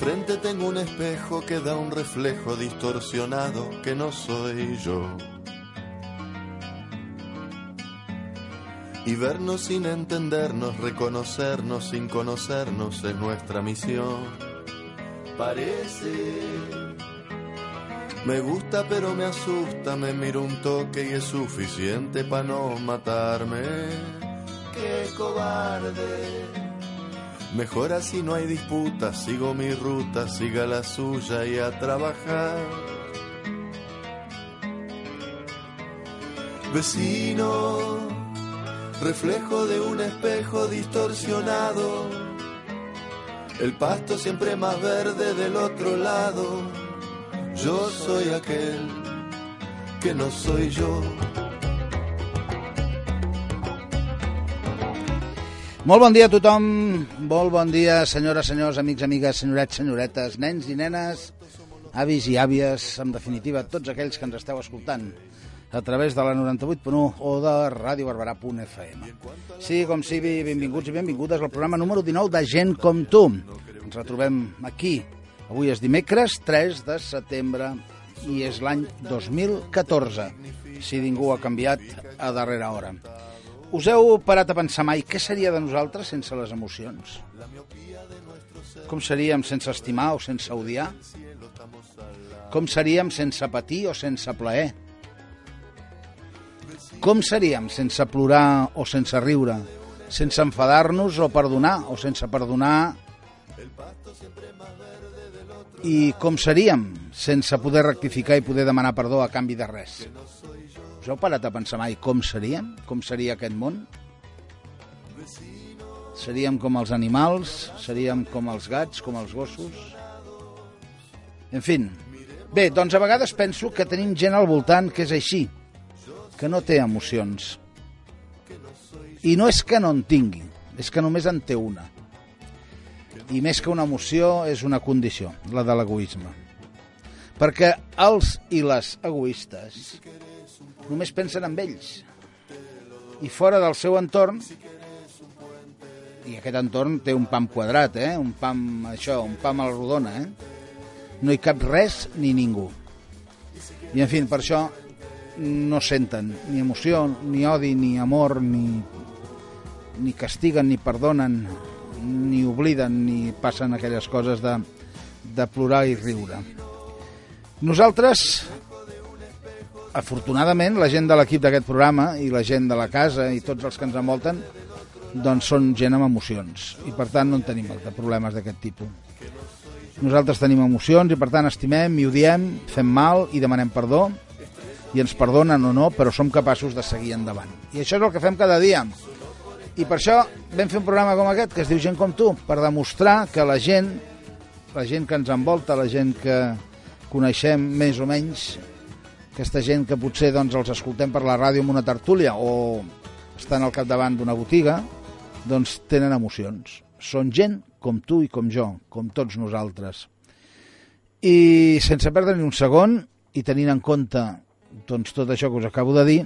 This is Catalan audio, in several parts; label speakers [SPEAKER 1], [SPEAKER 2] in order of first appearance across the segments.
[SPEAKER 1] Enfrente tengo un espejo que da un reflejo distorsionado que no soy yo. Y vernos sin entendernos, reconocernos sin conocernos es nuestra misión. Parece. Me gusta pero me asusta, me miro un toque y es suficiente para no matarme. Qué cobarde. Mejor así no hay disputa, sigo mi ruta, siga la suya y a trabajar. Vecino, reflejo de un espejo distorsionado, el pasto siempre más verde del otro lado. Yo soy aquel que no soy yo.
[SPEAKER 2] Molt bon dia a tothom, molt bon dia senyores, senyors, amics, amigues, senyorets, senyoretes, nens i nenes, avis i àvies, en definitiva, tots aquells que ens esteu escoltant a través de la 98.1 o de radiobarberà.fm. Sí, com sigui, benvinguts i benvingudes al programa número 19 de Gent com tu. Ens retrobem aquí. Avui és dimecres, 3 de setembre, i és l'any 2014, si ningú ha canviat a darrera hora. Us heu parat a pensar mai què seria de nosaltres sense les emocions? Com seríem sense estimar o sense odiar? Com seríem sense patir o sense plaer? Com seríem sense plorar o sense riure? Sense enfadar-nos o perdonar o sense perdonar? I com seríem sense poder rectificar i poder demanar perdó a canvi de res? Us heu parat a pensar mai com seríem? Com seria aquest món? Seríem com els animals? Seríem com els gats? Com els gossos? En fi. Bé, doncs a vegades penso que tenim gent al voltant que és així, que no té emocions. I no és que no en tingui, és que només en té una. I més que una emoció és una condició, la de l'egoisme. Perquè els i les egoistes només pensen en ells. I fora del seu entorn, i aquest entorn té un pam quadrat, eh? un pam, això, un pam a la rodona, eh? no hi cap res ni ningú. I en fi, per això no senten ni emoció, ni odi, ni amor, ni, ni castiguen, ni perdonen, ni obliden, ni passen aquelles coses de, de plorar i riure. Nosaltres afortunadament, la gent de l'equip d'aquest programa i la gent de la casa i tots els que ens envolten doncs són gent amb emocions i per tant no en tenim de problemes d'aquest tipus. Nosaltres tenim emocions i per tant estimem i odiem, fem mal i demanem perdó i ens perdonen o no, però som capaços de seguir endavant. I això és el que fem cada dia. I per això vam fer un programa com aquest, que es diu Gent com tu, per demostrar que la gent, la gent que ens envolta, la gent que coneixem més o menys, aquesta gent que potser doncs, els escoltem per la ràdio amb una tertúlia o estan al capdavant d'una botiga, doncs tenen emocions. Són gent com tu i com jo, com tots nosaltres. I sense perdre ni un segon i tenint en compte doncs, tot això que us acabo de dir,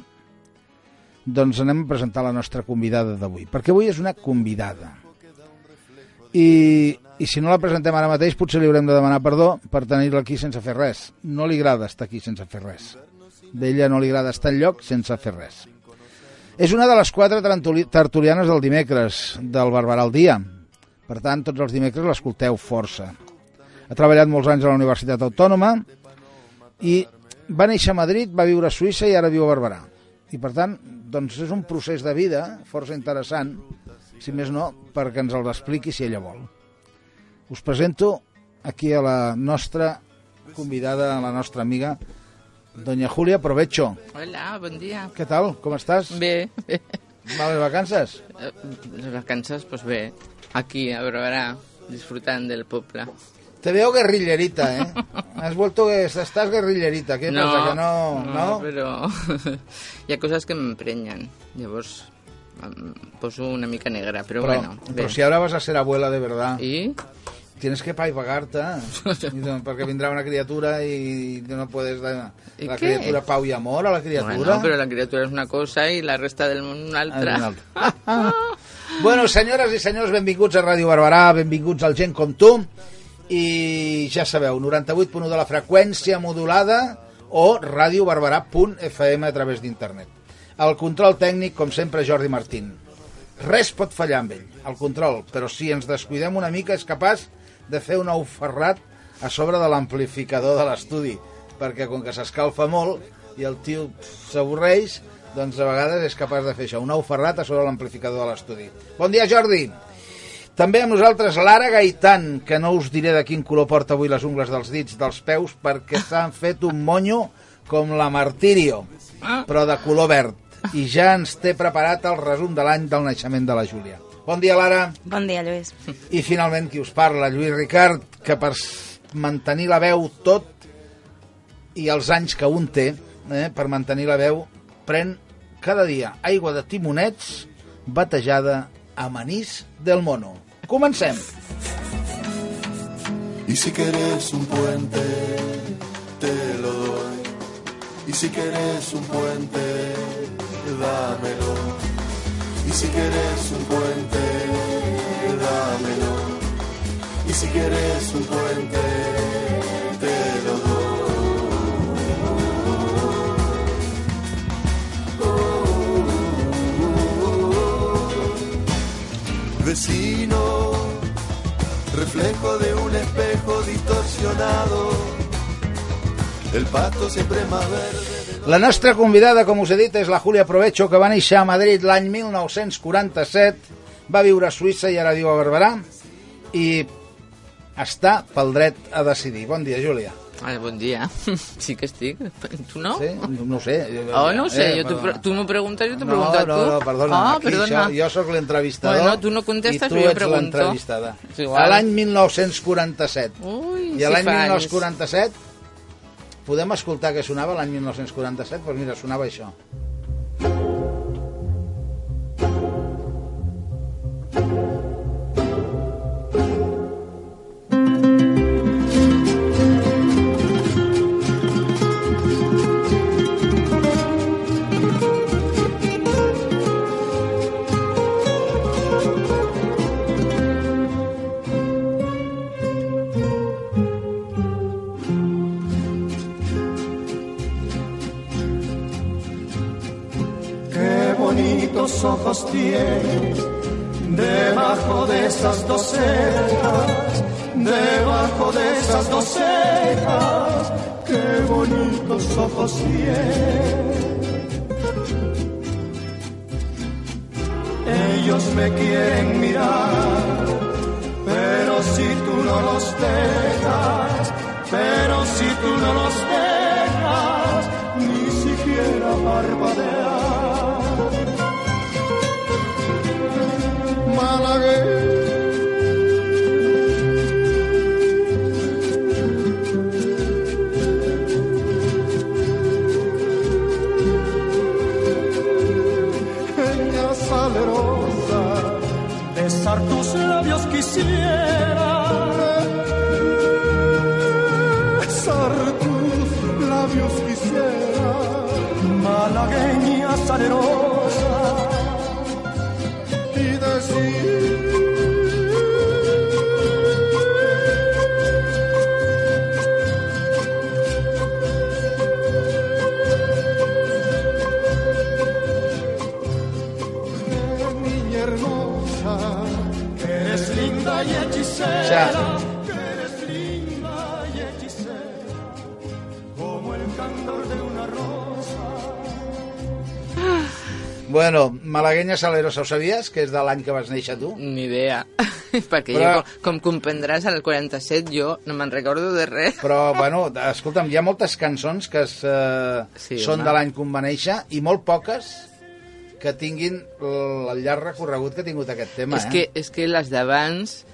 [SPEAKER 2] doncs anem a presentar la nostra convidada d'avui, perquè avui és una convidada. I, I si no la presentem ara mateix, potser li haurem de demanar perdó per tenir-la aquí sense fer res. No li agrada estar aquí sense fer res. D'ella no li agrada estar lloc sense fer res. És una de les quatre tertulianes del dimecres, del Barberà al dia. Per tant, tots els dimecres l'escolteu força. Ha treballat molts anys a la Universitat Autònoma i va néixer a Madrid, va viure a Suïssa i ara viu a Barberà. I per tant, Doncs és un procés de vida força interessant, si més no, perquè ens el expliqui si ella vol. Us presento aquí a la nostra convidada, a la nostra amiga, doña Julia Provecho.
[SPEAKER 3] Hola, bon dia.
[SPEAKER 2] Què tal? Com estàs?
[SPEAKER 3] Bé, bé.
[SPEAKER 2] Males vacances?
[SPEAKER 3] Les vacances, pues bé. Aquí, a Barberà, disfrutant del poble.
[SPEAKER 2] Te veo guerrillerita, ¿eh? Has vuelto, estás guerrillerita. ¿Qué pasa? Que no, no,
[SPEAKER 3] no, però hi ha coses que m'emprenyen. Llavors poso una mica negra, però,
[SPEAKER 2] Pero,
[SPEAKER 3] bueno, bé.
[SPEAKER 2] pero si ahora vas a ser abuela de verdad,
[SPEAKER 3] I?
[SPEAKER 2] tienes que pagarte, porque vendrá una criatura y no puedes
[SPEAKER 3] ¿Y
[SPEAKER 2] la
[SPEAKER 3] qué?
[SPEAKER 2] criatura pau y amor a la criatura.
[SPEAKER 3] Bueno, però la criatura és una cosa i la resta del món una altra.
[SPEAKER 2] Una altra. bueno, senyores i senyors, benvinguts a Ràdio Barberà, benvinguts al Gent com tu, i ja sabeu, 98.1 de la freqüència modulada o radiobarberà.fm a través d'internet. El control tècnic, com sempre, Jordi Martín. Res pot fallar amb ell, el control, però si ens descuidem una mica és capaç de fer un ouferrat a sobre de l'amplificador de l'estudi, perquè com que s'escalfa molt i el tio s'avorreix, doncs a vegades és capaç de fer això, un ouferrat a sobre l'amplificador de l'estudi. Bon dia, Jordi! També amb nosaltres Lara Gaitan, que no us diré de quin color porta avui les ungles dels dits dels peus, perquè s'han fet un monyo com la Martirio, però de color verd. I ja ens té preparat el resum de l'any del naixement de la Júlia. Bon dia, Lara.
[SPEAKER 4] Bon dia, Lluís.
[SPEAKER 2] I finalment qui us parla, Lluís Ricard, que per mantenir la veu tot i els anys que un té, eh, per mantenir la veu, pren cada dia aigua de timonets batejada amb anís del mono. Comencem.
[SPEAKER 1] Y si querés un puente, te lo. Y si querés un puente, dámelo. Y si querés un puente, dámelo. Y si querés un puente, te lo doy. Vecino reflejo de un espejo distorsionado. El pasto siempre más verde.
[SPEAKER 2] La nostra convidada, com us he dit, és la Júlia Provecho, que va néixer a Madrid l'any 1947, va viure a Suïssa i ara viu a Barberà, i està pel dret a decidir. Bon dia, Júlia.
[SPEAKER 3] Ah, bon dia. Sí que estic. Tu no?
[SPEAKER 2] Sí? No ho sé.
[SPEAKER 3] Oh, no ho sé,
[SPEAKER 2] Eh,
[SPEAKER 3] jo pre- tu m'ho preguntes, jo t'ho
[SPEAKER 2] no,
[SPEAKER 3] pregunto a tu.
[SPEAKER 2] no, no, perdona,
[SPEAKER 3] Ah,
[SPEAKER 2] aquí
[SPEAKER 3] perdona.
[SPEAKER 2] Això, jo sóc l'entrevistador
[SPEAKER 3] Bueno, tu no contestes,
[SPEAKER 2] i tu
[SPEAKER 3] però jo
[SPEAKER 2] ets
[SPEAKER 3] pregunto.
[SPEAKER 2] l'entrevistada.
[SPEAKER 3] És igual.
[SPEAKER 2] A l'any 1947.
[SPEAKER 3] Ui,
[SPEAKER 2] I a
[SPEAKER 3] si
[SPEAKER 2] l'any
[SPEAKER 3] fa anys.
[SPEAKER 2] 1947 podem escoltar què sonava l'any 1947? Doncs mira, sonava això.
[SPEAKER 5] Una rosa.
[SPEAKER 2] Bueno, Malagueña Salerosa, ho sabies? Que és de l'any que vas néixer tu?
[SPEAKER 3] Ni idea. Perquè
[SPEAKER 2] Però-
[SPEAKER 3] jo, com comprendràs, al 47 jo no me'n recordo de res.
[SPEAKER 2] Però, bueno, escolta'm, hi ha moltes cançons que es, eh,
[SPEAKER 3] Sí,
[SPEAKER 2] són
[SPEAKER 3] home.
[SPEAKER 2] de l'any que va néixer i molt poques que tinguin el llarg recorregut que ha tingut aquest tema,
[SPEAKER 3] és,
[SPEAKER 2] eh?
[SPEAKER 3] que, és que les d'abans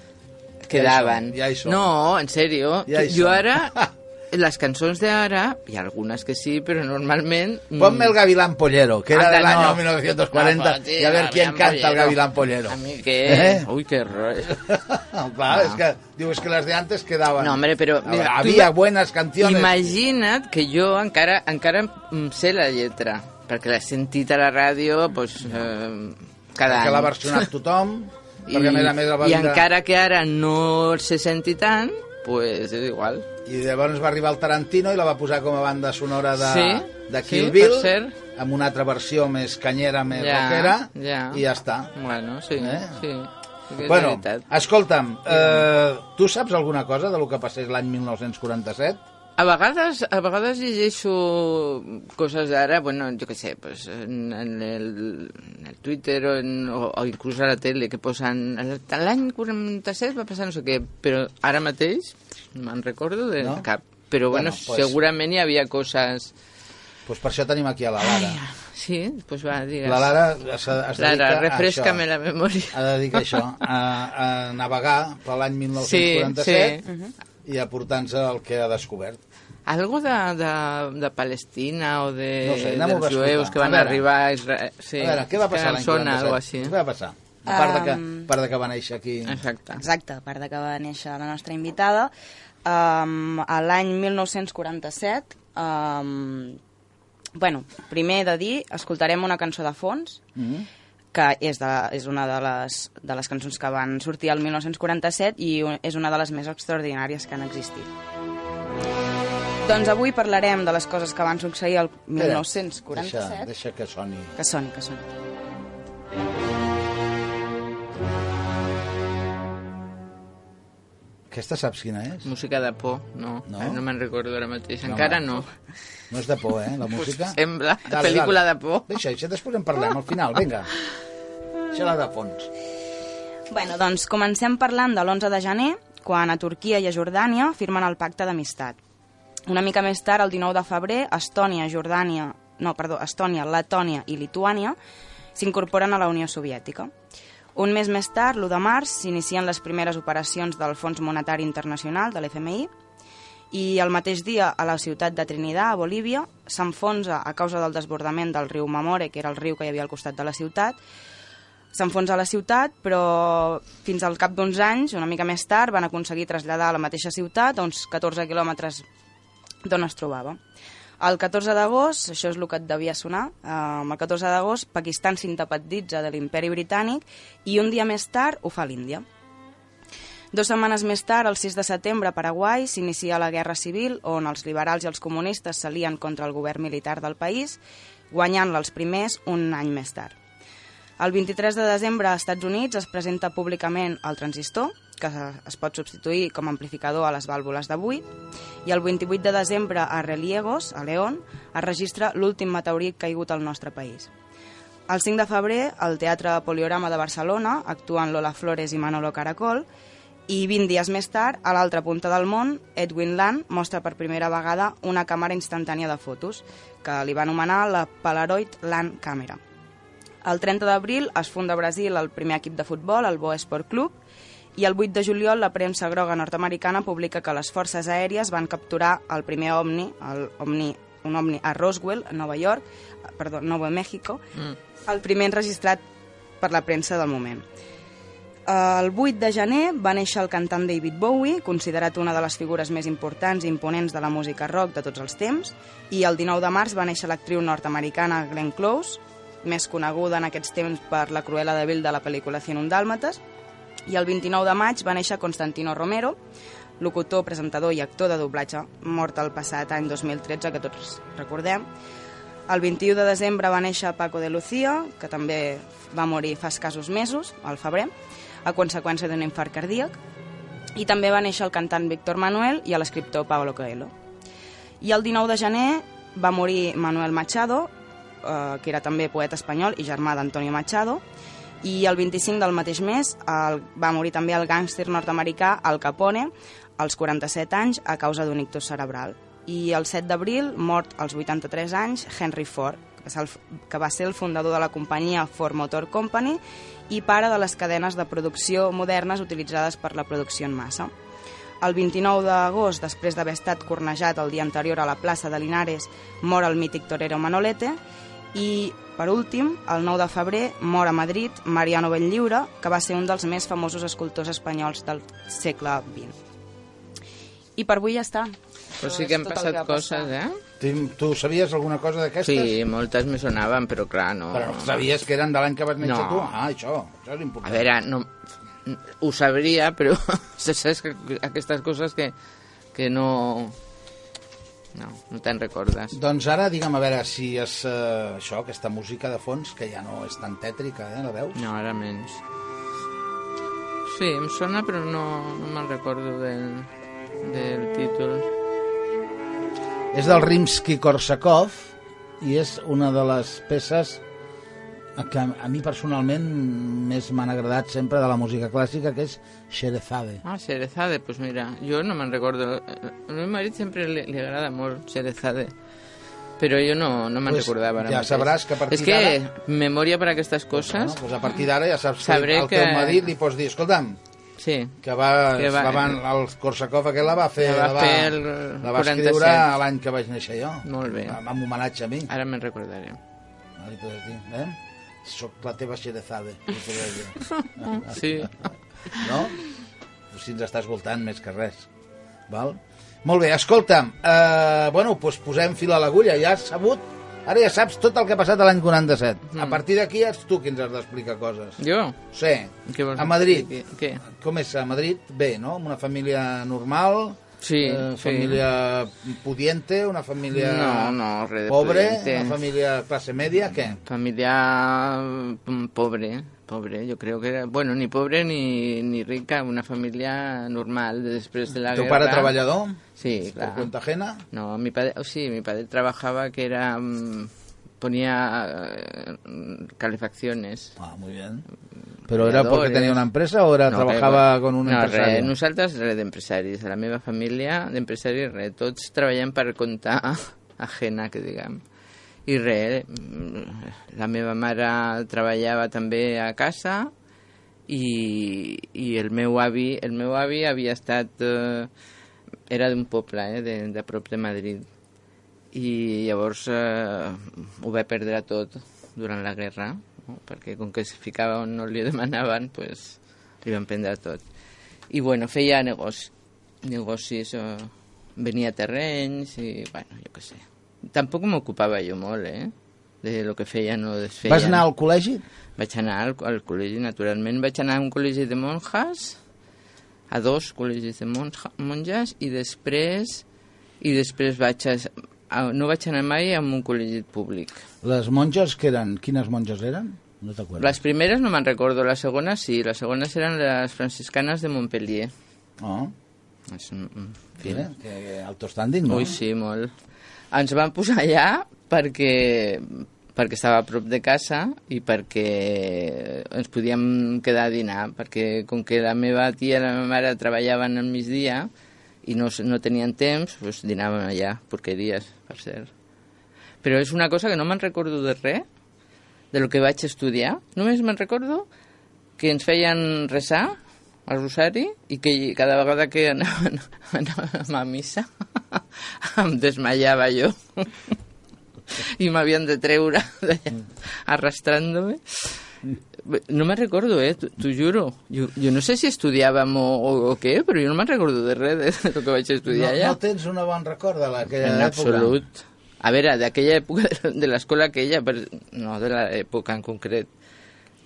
[SPEAKER 3] quedaven.
[SPEAKER 2] Ja hi som.
[SPEAKER 3] No, en sèrio.
[SPEAKER 2] Ja
[SPEAKER 3] jo
[SPEAKER 2] som.
[SPEAKER 3] ara, les cançons d'ara, hi ha algunes que sí, però normalment... mm,
[SPEAKER 2] Ponme el Gavilán Pollero, que era
[SPEAKER 3] Anda,
[SPEAKER 2] del año
[SPEAKER 3] no.
[SPEAKER 2] 1940,
[SPEAKER 3] No, sí,
[SPEAKER 2] y a quién
[SPEAKER 3] Gavilán
[SPEAKER 2] canta el. Gavilán Pollero.
[SPEAKER 3] A mí qué...
[SPEAKER 2] ¿Eh?
[SPEAKER 3] Uy, qué rollo.
[SPEAKER 2] Clar, és que, diu, és que les de antes quedaven.
[SPEAKER 3] No, hombre, però... Mira,
[SPEAKER 2] ver,
[SPEAKER 3] tu-
[SPEAKER 2] había buenas canciones.
[SPEAKER 3] Imagina't que jo encara, encara sé la lletra, perquè l'he sentit a la ràdio pues, eh, cada
[SPEAKER 2] que
[SPEAKER 3] any.
[SPEAKER 2] l'ha versionat tothom,
[SPEAKER 3] I,
[SPEAKER 2] perquè a més a més va
[SPEAKER 3] I
[SPEAKER 2] vindre-
[SPEAKER 3] encara que ara no se senti tant, pues és igual.
[SPEAKER 2] I llavors va arribar el Tarantino i la va posar com a banda sonora de,
[SPEAKER 3] Sí,
[SPEAKER 2] de
[SPEAKER 3] sí,
[SPEAKER 2] Kill
[SPEAKER 3] per
[SPEAKER 2] Bill,
[SPEAKER 3] cert.
[SPEAKER 2] amb una altra versió més canyera, més
[SPEAKER 3] Ja,
[SPEAKER 2] rockera,
[SPEAKER 3] ja.
[SPEAKER 2] i ja està.
[SPEAKER 3] Bueno, sí,
[SPEAKER 2] Eh?
[SPEAKER 3] sí. sí
[SPEAKER 2] Bueno,
[SPEAKER 3] veritat.
[SPEAKER 2] escolta'm, eh, tu saps alguna cosa de lo que passés l'any 1947?
[SPEAKER 3] A vegades, a vegades llegeixo coses d'ara, bueno, jo què sé, pues, en, en, el, en el Twitter o, en, o, o inclús a la tele, que posen... L'any 47 va passar no sé què, però ara mateix no me'n recordo de
[SPEAKER 2] No?
[SPEAKER 3] cap. Però bueno,
[SPEAKER 2] Bueno, pues-
[SPEAKER 3] segurament hi havia coses...
[SPEAKER 2] Pues per això tenim aquí a la Lara.
[SPEAKER 3] Sí, pues va, digues.
[SPEAKER 2] La Lara es, es dedica
[SPEAKER 3] Lara,
[SPEAKER 2] a
[SPEAKER 3] refresca'm
[SPEAKER 2] això.
[SPEAKER 3] la memòria.
[SPEAKER 2] De dedicar això, a, a navegar per l'any 1947
[SPEAKER 3] Sí,
[SPEAKER 2] i a portar-nos el que ha descobert.
[SPEAKER 3] Algo de, de, de Palestina o de,
[SPEAKER 2] No sé,
[SPEAKER 3] dels jueus
[SPEAKER 2] explicar.
[SPEAKER 3] que van
[SPEAKER 2] A veure.
[SPEAKER 3] arribar a Israel. Sí,
[SPEAKER 2] a veure, què va
[SPEAKER 3] que
[SPEAKER 2] passar l'any 47?
[SPEAKER 3] algo així.
[SPEAKER 2] Què va passar? A part, de que,
[SPEAKER 4] Um,
[SPEAKER 2] a part de que va néixer aquí...
[SPEAKER 3] Exacte.
[SPEAKER 4] Exacte, a part de que va néixer la nostra invitada, um, a l'any 1947, um, bueno, primer de dir, escoltarem una cançó de fons,
[SPEAKER 2] Mm
[SPEAKER 4] que és, de, és una de les, de les cançons que van sortir al 1947 i un- és una de les més extraordinàries que han existit. Doncs avui parlarem de les coses que van succeir al 1947.
[SPEAKER 2] Deixa, deixa que soni.
[SPEAKER 4] Que soni, que soni.
[SPEAKER 2] Aquesta saps quina és?
[SPEAKER 3] Música de por, no.
[SPEAKER 2] No?
[SPEAKER 3] No, no me'n recordo ara mateix.
[SPEAKER 2] No,
[SPEAKER 3] Encara no.
[SPEAKER 2] No és de por, eh, la música?
[SPEAKER 3] sembla. Pel·lícula de por.
[SPEAKER 2] Deixa, això després en parlem al final, vinga. Deixa-la de fons.
[SPEAKER 4] Bueno, doncs comencem parlant de l'11 de gener, quan a Turquia i a Jordània firmen el pacte d'amistat. Una mica més tard, el 19 de febrer, Estònia, Jordània, no, perdó, Estònia, Letònia i Lituània s'incorporen a la Unió Soviètica. Un mes més tard, l'1 de març, s'inicien les primeres operacions del Fons Monetari Internacional, de l'FMI, i el mateix dia a la ciutat de Trinidad, a Bolívia, s'enfonsa a causa del desbordament del riu Mamore, que era el riu que hi havia al costat de la ciutat, s'enfonsa la ciutat, però fins al cap d'uns anys, una mica més tard, van aconseguir traslladar a la mateixa ciutat a uns 14 quilòmetres d'on es trobava. El 14 d'agost, això és el que et devia sonar, eh, el 14 d'agost Pakistan s'independitza de l'imperi britànic i un dia més tard ho fa l'Índia. Dos setmanes més tard, el 6 de setembre, a Paraguai, s'inicia la Guerra Civil, on els liberals i els comunistes s'alien contra el govern militar del país, guanyant-la els primers un any més tard. El 23 de desembre, als Estats Units, es presenta públicament el transistor, que es pot substituir com a amplificador a les vàlvules d'avui, i el 28 de desembre, a Reliegos, a León, es registra l'últim meteorit caigut al nostre país. El 5 de febrer, al Teatre Poliorama de Barcelona, actuen Lola Flores i Manolo Caracol, i 20 dies més tard, a l'altra punta del món, Edwin Land mostra per primera vegada una càmera instantània de fotos, que li va anomenar la Polaroid Land Camera. El 30 d'abril es funda a Brasil el primer equip de futbol, el Boa Sport Club, i el 8 de juliol la premsa groga nord-americana publica que les forces aèries van capturar el primer ovni, el ovni un ovni a Roswell, a Nova York, perdó, Nova México,
[SPEAKER 3] Mm.
[SPEAKER 4] el primer enregistrat per la premsa del moment. El 8 de gener va néixer el cantant David Bowie, considerat una de les figures més importants i imponents de la música rock de tots els temps, i el 19 de març va néixer l'actriu nord-americana Glenn Close, més coneguda en aquests temps per la Cruella de Vil de la pel·lícula 101 Dàlmates, i el 29 de maig va néixer Constantino Romero, locutor, presentador i actor de doblatge, mort el passat any 2013, que tots recordem. El 21 de desembre va néixer Paco de Lucía, que també va morir fa escassos mesos, al febrer, a conseqüència d'un infart cardíac. I també va néixer el cantant Víctor Manuel i l'escriptor Pablo Coelho. I el 19 de gener va morir Manuel Machado, eh, que era també poeta espanyol i germà d'Antonio Machado, i el 25 del mateix mes el, va morir també el gàngster nord-americà Al Capone als 47 anys a causa d'un ictus cerebral. I el 7 d'abril, mort als 83 anys, Henry Ford, que, va ser el fundador de la companyia Ford Motor Company i pare de les cadenes de producció modernes utilitzades per la producció en massa. El 29 d'agost, després d'haver estat cornejat el dia anterior a la plaça de Linares, mor el mític torero Manolete i, per últim, el 9 de febrer mor a Madrid Mariano Benlliure, que va ser un dels més famosos escultors espanyols del segle XX. I per avui ja està.
[SPEAKER 3] Però sí que han passat
[SPEAKER 4] ha
[SPEAKER 3] coses,
[SPEAKER 4] passat.
[SPEAKER 3] eh?
[SPEAKER 2] Tu, tu sabies alguna cosa d'aquestes?
[SPEAKER 3] Sí, moltes me sonaven, però clar, no...
[SPEAKER 2] Però sabies que eren de l'any que vas néixer
[SPEAKER 3] No.
[SPEAKER 2] tu? Ah, això, això és important.
[SPEAKER 3] A veure, no, ho sabria, però saps que aquestes coses que, que no... No, no te'n recordes.
[SPEAKER 2] Doncs ara, digue'm, a veure si és eh, això, aquesta música de fons, que ja no és tan tètrica, eh, la veus?
[SPEAKER 3] No, ara menys. Sí, em sona, però no, no me'n recordo del, del títol.
[SPEAKER 2] És del Rimsky-Korsakov i és una de les peces que a, a mi personalment més m'han agradat sempre de la música clàssica, que és Sherezade.
[SPEAKER 3] Ah, Xerezade, pues mira, jo no me'n recordo. Al meu marit sempre li, li agrada molt Xerezade. Però jo no, no me'n
[SPEAKER 2] Pues
[SPEAKER 3] recordava ara
[SPEAKER 2] ja
[SPEAKER 3] mateix.
[SPEAKER 2] sabràs que a partir
[SPEAKER 3] És que
[SPEAKER 2] d'ara-
[SPEAKER 3] memòria per a aquestes coses...
[SPEAKER 2] Bueno, doncs a partir d'ara ja saps
[SPEAKER 3] Sabré
[SPEAKER 2] que el
[SPEAKER 3] que-
[SPEAKER 2] teu marit li pots dir, escolta'm,
[SPEAKER 3] Sí,
[SPEAKER 2] que va,
[SPEAKER 3] Que va-
[SPEAKER 2] la van, el Korsakov aquell la va fer,
[SPEAKER 3] La va
[SPEAKER 2] la va,
[SPEAKER 3] fer el
[SPEAKER 2] la va
[SPEAKER 3] 47.
[SPEAKER 2] escriure l'any que vaig néixer jo.
[SPEAKER 3] Molt bé.
[SPEAKER 2] En en homenatge a mi.
[SPEAKER 3] ara me'n recordaré.
[SPEAKER 2] Ah, li podries dir, eh? Soc la teva dir.
[SPEAKER 3] Sí.
[SPEAKER 2] No? Si ens està escoltant més que res. Val? Molt bé, escolta'm, eh, bueno, doncs posem fil a l'agulla, ja has sabut, ara ja saps tot el que ha passat a l'any 47.
[SPEAKER 3] Mm.
[SPEAKER 2] A partir d'aquí ets tu qui ens has d'explicar coses.
[SPEAKER 3] Jo?
[SPEAKER 2] Sí,
[SPEAKER 3] Què vols
[SPEAKER 2] a Madrid.
[SPEAKER 3] Què?
[SPEAKER 2] Com és a Madrid? Bé, no? Amb una família normal,
[SPEAKER 3] Sí,
[SPEAKER 2] eh,
[SPEAKER 3] sí.
[SPEAKER 2] família pudiente, una família
[SPEAKER 3] No, no, res
[SPEAKER 2] pobre,
[SPEAKER 3] pudiente.
[SPEAKER 2] una família classe media, què?
[SPEAKER 3] Familia mm, pobre, pobre, yo creo que era, bueno, ni pobre ni, ni rica, una familia normal de después de la
[SPEAKER 2] Teu
[SPEAKER 3] guerra.
[SPEAKER 2] pare treballador?
[SPEAKER 3] Sí, claro.
[SPEAKER 2] cuenta ajena?
[SPEAKER 3] No, mi padre, oh, sí, mi padre trabajaba que era, mm, ponía eh, calefacciones.
[SPEAKER 2] Ah, muy bien. Però era
[SPEAKER 3] Creadores.
[SPEAKER 2] tenia una empresa o era,
[SPEAKER 3] No,
[SPEAKER 2] trabajava con un
[SPEAKER 3] no,
[SPEAKER 2] empresari?
[SPEAKER 3] Res, nosaltres res d'empresaris, a la meva família d'empresaris res, tots treballem per comptar ajena, que diguem. I res, mm, la meva mare treballava també a casa i, i el meu avi, el meu avi havia estat, eh, era d'un poble, eh, de, de prop de Madrid i llavors eh, ho va perdre tot durant la guerra no? perquè com que es ficava on no li demanaven pues, li van prendre tot i bueno, feia negoci, negocis eh, venia terrenys i bueno, jo què sé tampoc m'ocupava jo molt eh? de lo que feien o desfeien
[SPEAKER 2] Vas anar al col·legi?
[SPEAKER 3] vaig anar al, al col·legi, naturalment. Vaig anar a un col·legi de monjas, a dos col·legis de monja, monges, i després, i després vaig a, no vaig anar mai a un col·legi públic.
[SPEAKER 2] Les monges que eren? Quines monges eren? No t'acuerdes?
[SPEAKER 3] Les primeres no me'n recordo, les segones sí, les segones eren les franciscanes de Montpellier.
[SPEAKER 2] Oh,
[SPEAKER 3] És un,
[SPEAKER 2] mira, que alto standing, no?
[SPEAKER 3] Ui, sí, molt. Ens van posar allà perquè, perquè estava a prop de casa i perquè ens podíem quedar a dinar, perquè com que la meva tia i la meva mare treballaven al migdia i no, no tenien temps, doncs dinàvem allà, porqueries, per cert. Però és una cosa que no me'n recordo de res, de lo que vaig estudiar. Només me'n recordo que ens feien resar al rosari i que cada vegada que anàvem, anàvem a missa em desmaiava jo i m'havien de treure d'allà, arrastrant-me no me recordo, eh, t'ho juro jo, jo no sé si estudiàvem o, o, o què però jo no me'n recordo de res de, de lo que vaig
[SPEAKER 2] No,
[SPEAKER 3] estudiar allà
[SPEAKER 2] no tens una bon record de l'aquella
[SPEAKER 3] en
[SPEAKER 2] època?
[SPEAKER 3] absolut. A veure, d'aquella època de- l'escola aquella, per, no de l'època en concret.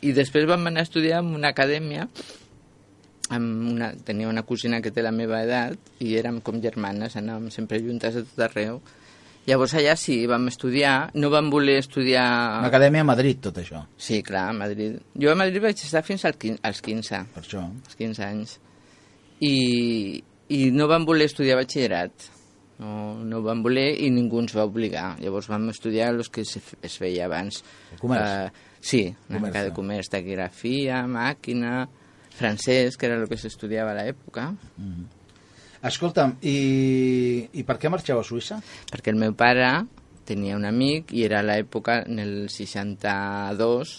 [SPEAKER 3] I després vam anar a estudiar en una acadèmia, amb una, tenia una cosina que té la meva edat, i érem com germanes, anàvem sempre juntes a tot arreu. Llavors allà sí, vam estudiar, no vam voler estudiar...
[SPEAKER 2] Una acadèmia a Madrid, tot això,
[SPEAKER 3] Sí, clar, a Madrid. Jo a Madrid vaig estar fins al als 15
[SPEAKER 2] per això.
[SPEAKER 3] als 15 anys. I, i no van voler estudiar batxillerat. no, no vam voler i ningú ens va obligar. Llavors vam estudiar els que es, es feia abans.
[SPEAKER 2] El comerç.
[SPEAKER 3] Eh, sí, una
[SPEAKER 2] Comerç,
[SPEAKER 3] mica de
[SPEAKER 2] eh?
[SPEAKER 3] comerç, taquigrafia, màquina, francès, que era el que s'estudiava a l'època,
[SPEAKER 2] Escolta'm, i, i per què marxeu a Suïssa?
[SPEAKER 3] perquè el meu pare tenia un amic i era l'època, en el 62,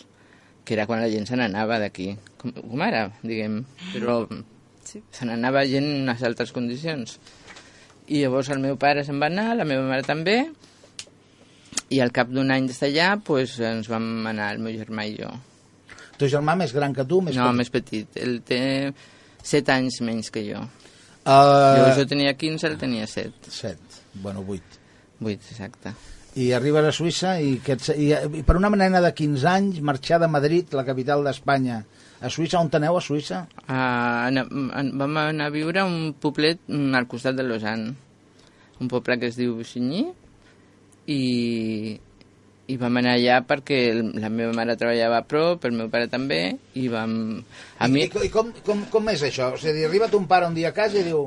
[SPEAKER 3] que era quan la gent se n'anava d'aquí. Com, com ara, diguem, però sí. se n'anava gent en unes altres condicions. I llavors el meu pare se'n va anar, la meva mare també, i al cap d'un any d'estar allà pues, ens vam anar, el meu germà i jo.
[SPEAKER 2] Tu germà més gran que tu? Més
[SPEAKER 3] no,
[SPEAKER 2] petit?
[SPEAKER 3] més petit. Ell té 7 anys menys que jo.
[SPEAKER 2] Uh,
[SPEAKER 3] Jo, jo tenia 15, ell tenia 7.
[SPEAKER 2] Set, bueno, vuit.
[SPEAKER 3] 8, exacte.
[SPEAKER 2] I arribes a Suïssa i, que et, i, i per una nena de 15 anys marxar de Madrid, la capital d'Espanya, a Suïssa, on teneu a Suïssa?
[SPEAKER 3] Uh, ana, an, vam anar a viure a un poblet mm, al costat de Lausanne, un poble que es diu Busigny, i, i vam anar allà perquè la meva mare treballava a prop, el meu pare també, i vam... A mi...
[SPEAKER 2] I, i, i com, com, com és això? O sigui, arriba ton pare un dia a casa i diu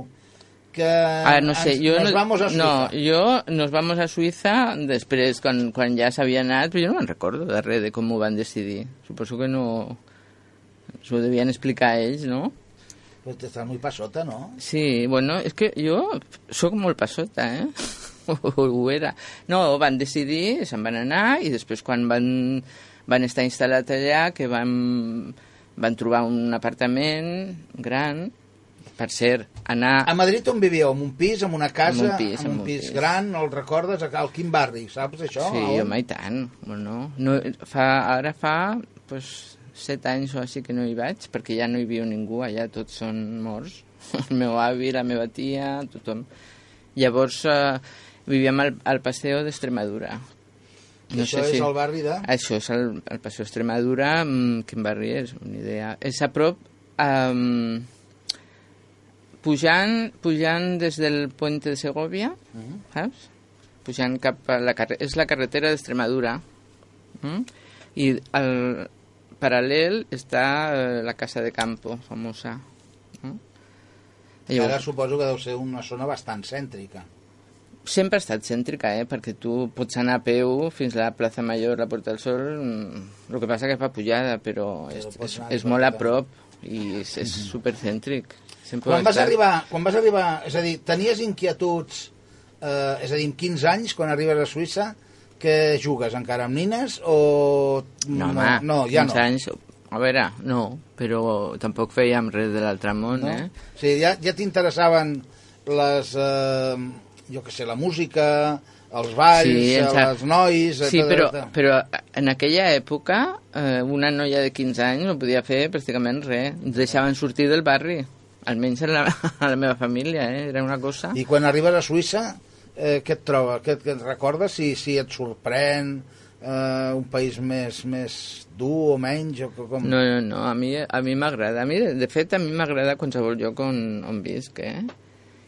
[SPEAKER 2] que
[SPEAKER 3] Ah, no sé,
[SPEAKER 2] ens,
[SPEAKER 3] jo
[SPEAKER 2] nos
[SPEAKER 3] no,
[SPEAKER 2] vamos a Suïssa.
[SPEAKER 3] no, jo nos vamos a Suïssa després, quan, quan ja s'havia anat, però jo no me'n recordo de res de com ho van decidir. Suposo que no... S'ho devien explicar ells, no?
[SPEAKER 2] Pues estàs muy pasota, no?
[SPEAKER 3] Sí, bueno, és que jo sóc molt passota, eh? ho era. No, van decidir, se'n van anar, i després quan van, van estar instal·lats allà, que van, van trobar un apartament gran, per cert, anar...
[SPEAKER 2] A Madrid on vivíeu? En un pis, en una casa,
[SPEAKER 3] En un pis,
[SPEAKER 2] en un pis, gran, el recordes? A- Al quin barri, saps això?
[SPEAKER 3] Sí,
[SPEAKER 2] A on?
[SPEAKER 3] home, i tant. Bueno, no, fa, ara fa pues, set anys o així que no hi vaig, perquè ja no hi viu ningú, allà tots són morts. El meu avi, la meva tia, tothom. Llavors eh, vivíem al, al Paseo d'Extremadura.
[SPEAKER 2] I això és el barri de...
[SPEAKER 3] Això és el, el Paseo d'Extremadura, mm, quin barri és? Una idea. És a prop... Um, pujant, pujant des del puente de Segovia,
[SPEAKER 2] Mhm.
[SPEAKER 3] saps? Pujant cap a la carretera... És la carretera d'Extremadura. Mm? I al paral·lel està eh, la Casa de Campo, famosa. Mm?
[SPEAKER 2] I ara suposo que deu ser una zona bastant cèntrica.
[SPEAKER 3] Sempre ha estat cèntrica, eh? perquè tu pots anar a peu fins a la plaça Major, la Porta del Sol, mm, el que passa que fa pujada, però, és, és, és molt a prop i és, és supercèntric. Sempre
[SPEAKER 2] Quan vas,
[SPEAKER 3] estat.
[SPEAKER 2] arribar, quan vas arribar, és a dir, tenies inquietuds, eh, és a dir, amb 15 anys, quan arribes a Suïssa, que jugues encara amb nines o...
[SPEAKER 3] No, home,
[SPEAKER 2] no, ja
[SPEAKER 3] 15
[SPEAKER 2] no.
[SPEAKER 3] anys, a veure, no, però tampoc fèiem res de l'altre món,
[SPEAKER 2] no?
[SPEAKER 3] eh?
[SPEAKER 2] O sigui, ja, ja t'interessaven les, eh, jo que sé, la música, els balls,
[SPEAKER 3] Sí,
[SPEAKER 2] els nois...
[SPEAKER 3] Sí, però, però en aquella època eh, una noia de 15 anys no podia fer pràcticament res. Ens deixaven sortir del barri, almenys a la, a la meva família, eh? era una cosa...
[SPEAKER 2] I quan arribes a Suïssa, eh, què et troba? Què, què et recordes? Si, si et sorprèn eh, un país més, més dur o menys? O com...
[SPEAKER 3] No, no, no, a mi, a mi m'agrada. A mi, de, de fet, a mi m'agrada qualsevol lloc on, on visc, eh?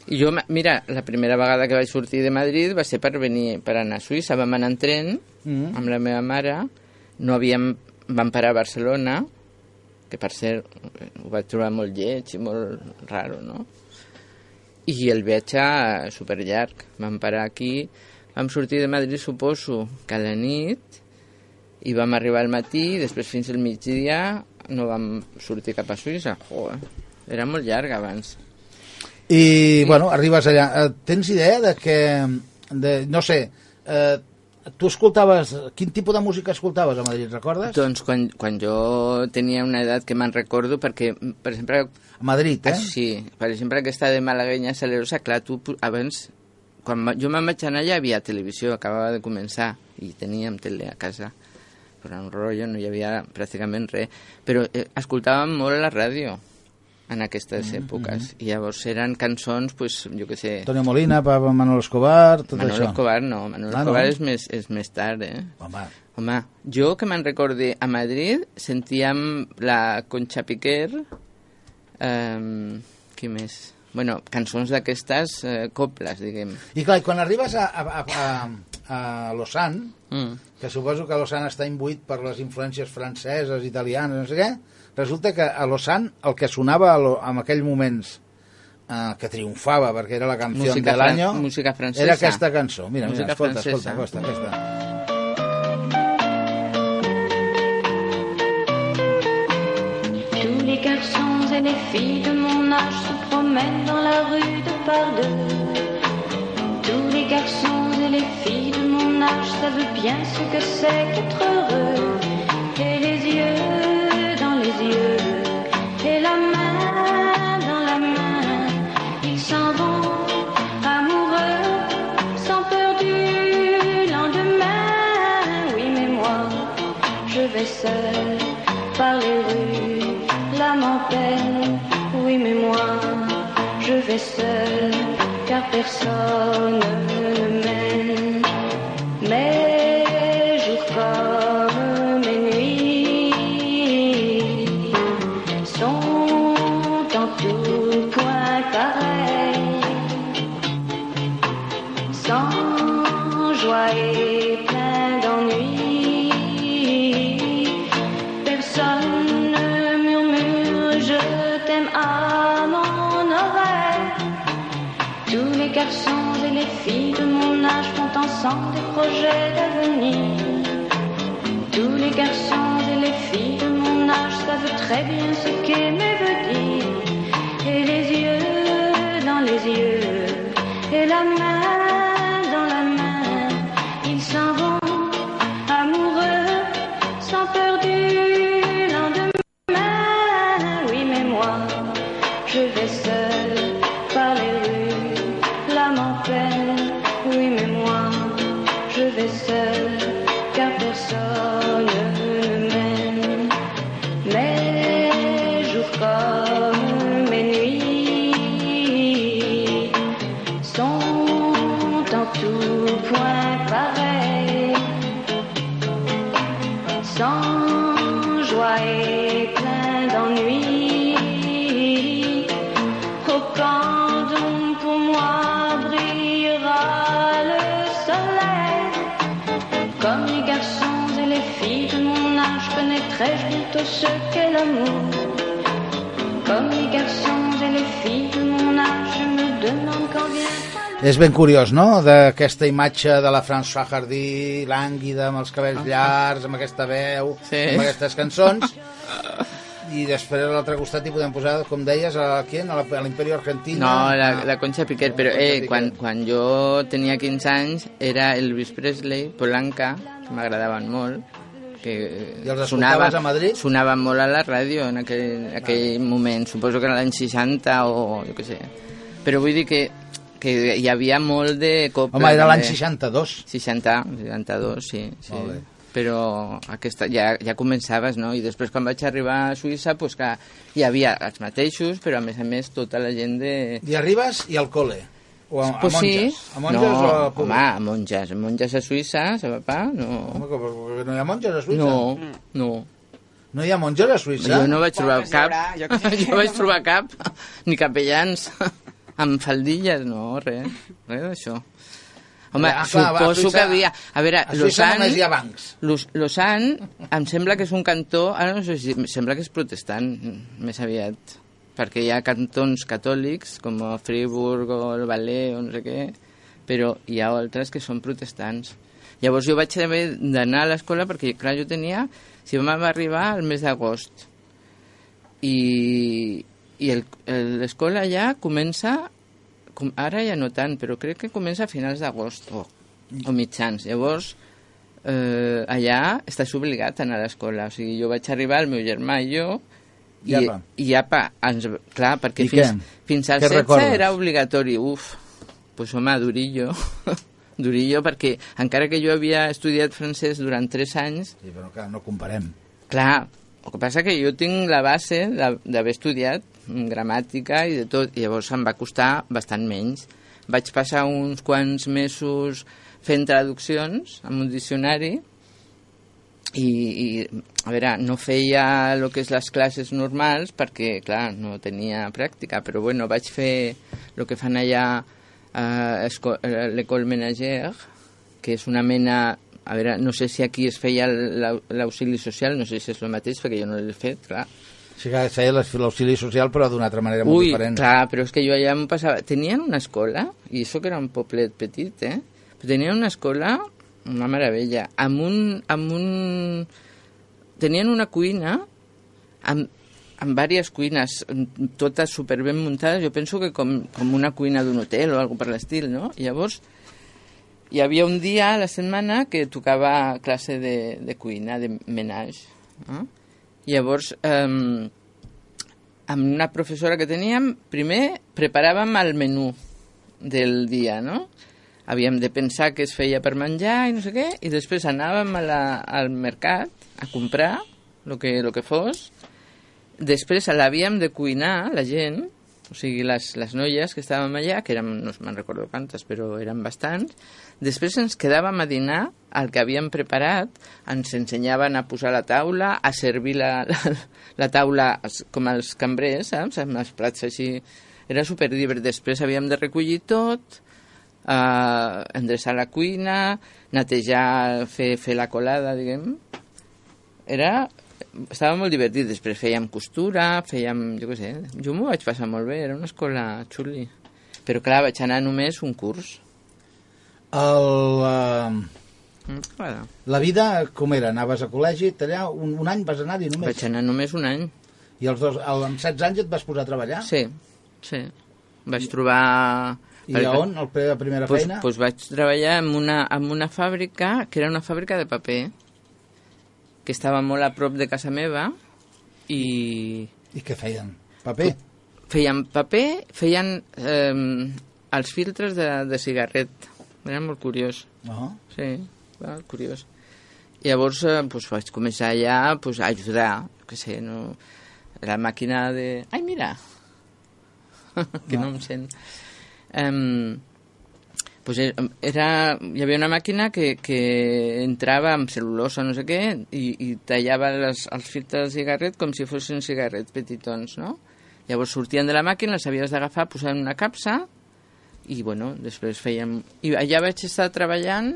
[SPEAKER 3] I jo, mira, la primera vegada que vaig sortir de Madrid va ser per venir, per anar a Suïssa. Vam anar en tren
[SPEAKER 2] Mm.
[SPEAKER 3] amb la meva mare. No havíem... Vam parar a Barcelona, que per cert ho vaig trobar molt lleig i molt raro, no? I el viatge eh, superllarg. Vam parar aquí, vam sortir de Madrid, suposo, que a la nit, i vam arribar al matí, i després fins al migdia no vam sortir cap a Suïssa. Joder, era molt llarg abans.
[SPEAKER 2] I, bueno, arribes allà. Eh, tens idea de que... De, no sé, eh, tu escoltaves... Quin tipus de música escoltaves a Madrid, recordes?
[SPEAKER 3] Doncs quan, quan jo tenia una edat que me'n recordo, perquè, per exemple,
[SPEAKER 2] A Madrid, eh?
[SPEAKER 3] Ah, sí, per exemple, aquesta de malaguenya salerosa, clar, tu abans, quan jo me'n vaig anar ja hi havia televisió, acabava de començar, i teníem tele a casa, però un rotllo, no hi havia pràcticament res, però eh, escoltàvem molt la ràdio en aquestes èpoques, i llavors eren cançons, pues, jo què sé,
[SPEAKER 2] Antonio Molina, Papa Manuel Escobar, tot
[SPEAKER 3] Manolo
[SPEAKER 2] això.
[SPEAKER 3] Escobar no, Manolo
[SPEAKER 2] Ah, no?
[SPEAKER 3] Escobar és més, és més tard, eh?
[SPEAKER 2] Home,
[SPEAKER 3] Home, jo que me'n recorde a Madrid sentíem la Concha Piquer, um, qui més? Bueno, cançons d'aquestes eh, coples, diguem.
[SPEAKER 2] I clar, quan arribes a, a, a, a, a Lausanne,
[SPEAKER 3] Mm.
[SPEAKER 2] que suposo que Lausanne està imbuït per les influències franceses, italianes, no sé què, resulta que a Lausanne el que sonava a lo, en aquells moments eh, que triomfava perquè era la canció
[SPEAKER 3] Música
[SPEAKER 2] de l'any,
[SPEAKER 3] música francesa.
[SPEAKER 2] era aquesta cançó. Mira,
[SPEAKER 3] Música
[SPEAKER 2] mira, escolta,
[SPEAKER 3] francesa.
[SPEAKER 2] escolta, escolta, aquesta.
[SPEAKER 6] Tous les garçons et les filles de mon âge se promènent dans la rue de par deux. Tous les garçons et les filles de mon âge savent bien ce que c'est qu'être heureux. Seul, car personne très bien ce qu'aimer l'amour. Comme les garçons et les filles de mon âge, je me demande quand vient
[SPEAKER 2] És ben curiós, no?, d'aquesta imatge de la François Hardy, lànguida, amb els cabells llargs, amb aquesta veu,
[SPEAKER 3] Sí.
[SPEAKER 2] amb aquestes cançons, i després a l'altre costat hi podem posar, com deies, a, qui? a la- a l'Imperio Argentino.
[SPEAKER 3] No, la, la Concha Piquer, però eh, quan, quan jo tenia 15 anys era Elvis Presley, Polanca, que m'agradaven molt, que
[SPEAKER 2] I els escoltaves a Madrid?
[SPEAKER 3] sonava molt a la ràdio en aquell, aquell moment, suposo que era l'any 60 o jo què sé. Però vull dir que, que hi havia molt de copla.
[SPEAKER 2] Home, era l'any
[SPEAKER 3] també.
[SPEAKER 2] 62.
[SPEAKER 3] 60, 62, sí. sí.
[SPEAKER 2] Molt bé.
[SPEAKER 3] Però aquesta, ja, ja començaves, no? I després quan vaig arribar a Suïssa, pues que hi havia els mateixos, però a més a més tota la gent de...
[SPEAKER 2] I arribes i al cole. O a, a
[SPEAKER 3] Pues
[SPEAKER 2] monges.
[SPEAKER 3] sí.
[SPEAKER 2] A monges
[SPEAKER 3] no,
[SPEAKER 2] o a
[SPEAKER 3] home, a monges. A monges a Suïssa, a papà, no.
[SPEAKER 2] Home, que- que no hi ha monges a Suïssa?
[SPEAKER 3] No, no.
[SPEAKER 2] No hi ha monges a Suïssa?
[SPEAKER 3] Jo no vaig trobar
[SPEAKER 4] Poques hi
[SPEAKER 3] cap.
[SPEAKER 4] haurà, jo que
[SPEAKER 3] jo vaig trobar cap. Ni capellans. amb faldilles, no, res. Res d'això. Home,
[SPEAKER 2] Ah, clar, va, a
[SPEAKER 3] suposo
[SPEAKER 2] Suïssa-
[SPEAKER 3] que havia... A veure,
[SPEAKER 2] A Suïssa
[SPEAKER 3] Lausanne...
[SPEAKER 2] només hi ha bancs.
[SPEAKER 3] Los- Lausanne, em sembla que és un cantó, ara no sé si, em sembla que és protestant, més aviat, perquè hi ha cantons catòlics, com a Friburg o el Valais o no sé què, però hi ha altres que són protestants. Llavors jo vaig haver d'anar a l'escola perquè, clar, jo tenia... Si vam arribar al mes d'agost i, i l'escola ja comença com, ara ja no tant, però crec que comença a finals d'agost o, o mitjans. Llavors, eh, allà estàs obligat a anar a l'escola. O sigui, jo vaig arribar, el meu germà i jo, i,
[SPEAKER 2] I apa.
[SPEAKER 3] i apa, ens, clar, perquè
[SPEAKER 2] I
[SPEAKER 3] fins,
[SPEAKER 2] què?
[SPEAKER 3] fins al
[SPEAKER 2] Què
[SPEAKER 3] 16
[SPEAKER 2] recordes?
[SPEAKER 3] era obligatori. Uf, pues home, durillo. durillo, perquè encara que jo havia estudiat francès durant 3 anys,
[SPEAKER 2] Sí, però clar, no comparem.
[SPEAKER 3] Clar, el que passa que jo tinc la base d'haver estudiat gramàtica i de tot, i llavors em va costar bastant menys. Vaig passar uns quants mesos fent traduccions amb un diccionari i, i a veure, no feia el que és les classes normals perquè, clar, no tenia pràctica, però bueno, vaig fer el que fan allà a esco- a l'École Ménagère, que és una mena... A veure, no sé si aquí es feia l'au- l'auxili social, no sé si és el mateix, perquè jo no l'he fet, clar.
[SPEAKER 2] O sigui que feia les- l'auxili social, però d'una altra manera molt
[SPEAKER 3] Ui,
[SPEAKER 2] diferent.
[SPEAKER 3] clar, però és que jo allà em passava... Tenien una escola, i això que era un poblet petit, eh? Però tenien una escola, una meravella, amb un... Amb un... Tenien una cuina amb, amb diverses cuines, totes superben muntades, jo penso que com, com una cuina d'un hotel o alguna per l'estil, no? I llavors hi havia un dia a la setmana que tocava classe de, de cuina, de menage. I llavors, eh, amb una professora que teníem, primer preparàvem el menú del dia, no? Havíem de pensar què es feia per menjar i no sé què, i després anàvem a la, al mercat a comprar el que, lo que fos. Després l'havíem de cuinar, la gent, o sigui, les, les noies que estàvem allà, que érem, no me'n recordo quantes, però eren bastants, després ens quedàvem a dinar el que havíem preparat, ens ensenyaven a posar la taula, a servir la, la, la taula com els cambrers, saps? amb els plats així. Era superdivert. Després havíem de recollir tot, eh, endreçar la cuina, netejar, fer, fer la colada, diguem. Era estava molt divertit. Després fèiem costura, fèiem, jo què sé, jo m'ho vaig passar molt bé, era una escola xuli. Però clar, vaig anar només un curs.
[SPEAKER 2] El, uh, la vida com era? Anaves a col·legi, allà, un, un any vas anar-hi només?
[SPEAKER 3] vaig anar només un any.
[SPEAKER 2] I els dos, el, amb 16 anys et vas posar a treballar?
[SPEAKER 3] Sí, sí. Vaig trobar...
[SPEAKER 2] I a on, el, la primera
[SPEAKER 3] pues,
[SPEAKER 2] feina?
[SPEAKER 3] Pues vaig treballar en una, en una fàbrica, que era una fàbrica de paper, que estava molt a prop de casa meva, i
[SPEAKER 2] I què feien? Paper?
[SPEAKER 3] feien paper, feien eh, els filtres de, de cigarret. Era molt curiós.
[SPEAKER 2] No?
[SPEAKER 3] Sí, va, curiós. I llavors eh, pues, vaig començar allà pues, a ajudar, que sé, no... la màquina de... Ai, mira! que no, em sent. Um, pues eh, era, hi havia una màquina que, que entrava amb cel·lulosa, no sé què, i, i tallava les, els filtres de cigarret com si fossin cigarrets petitons, no? Llavors sortien de la màquina, les havies d'agafar, posar en una capsa, i bueno, després fèiem... I allà vaig estar treballant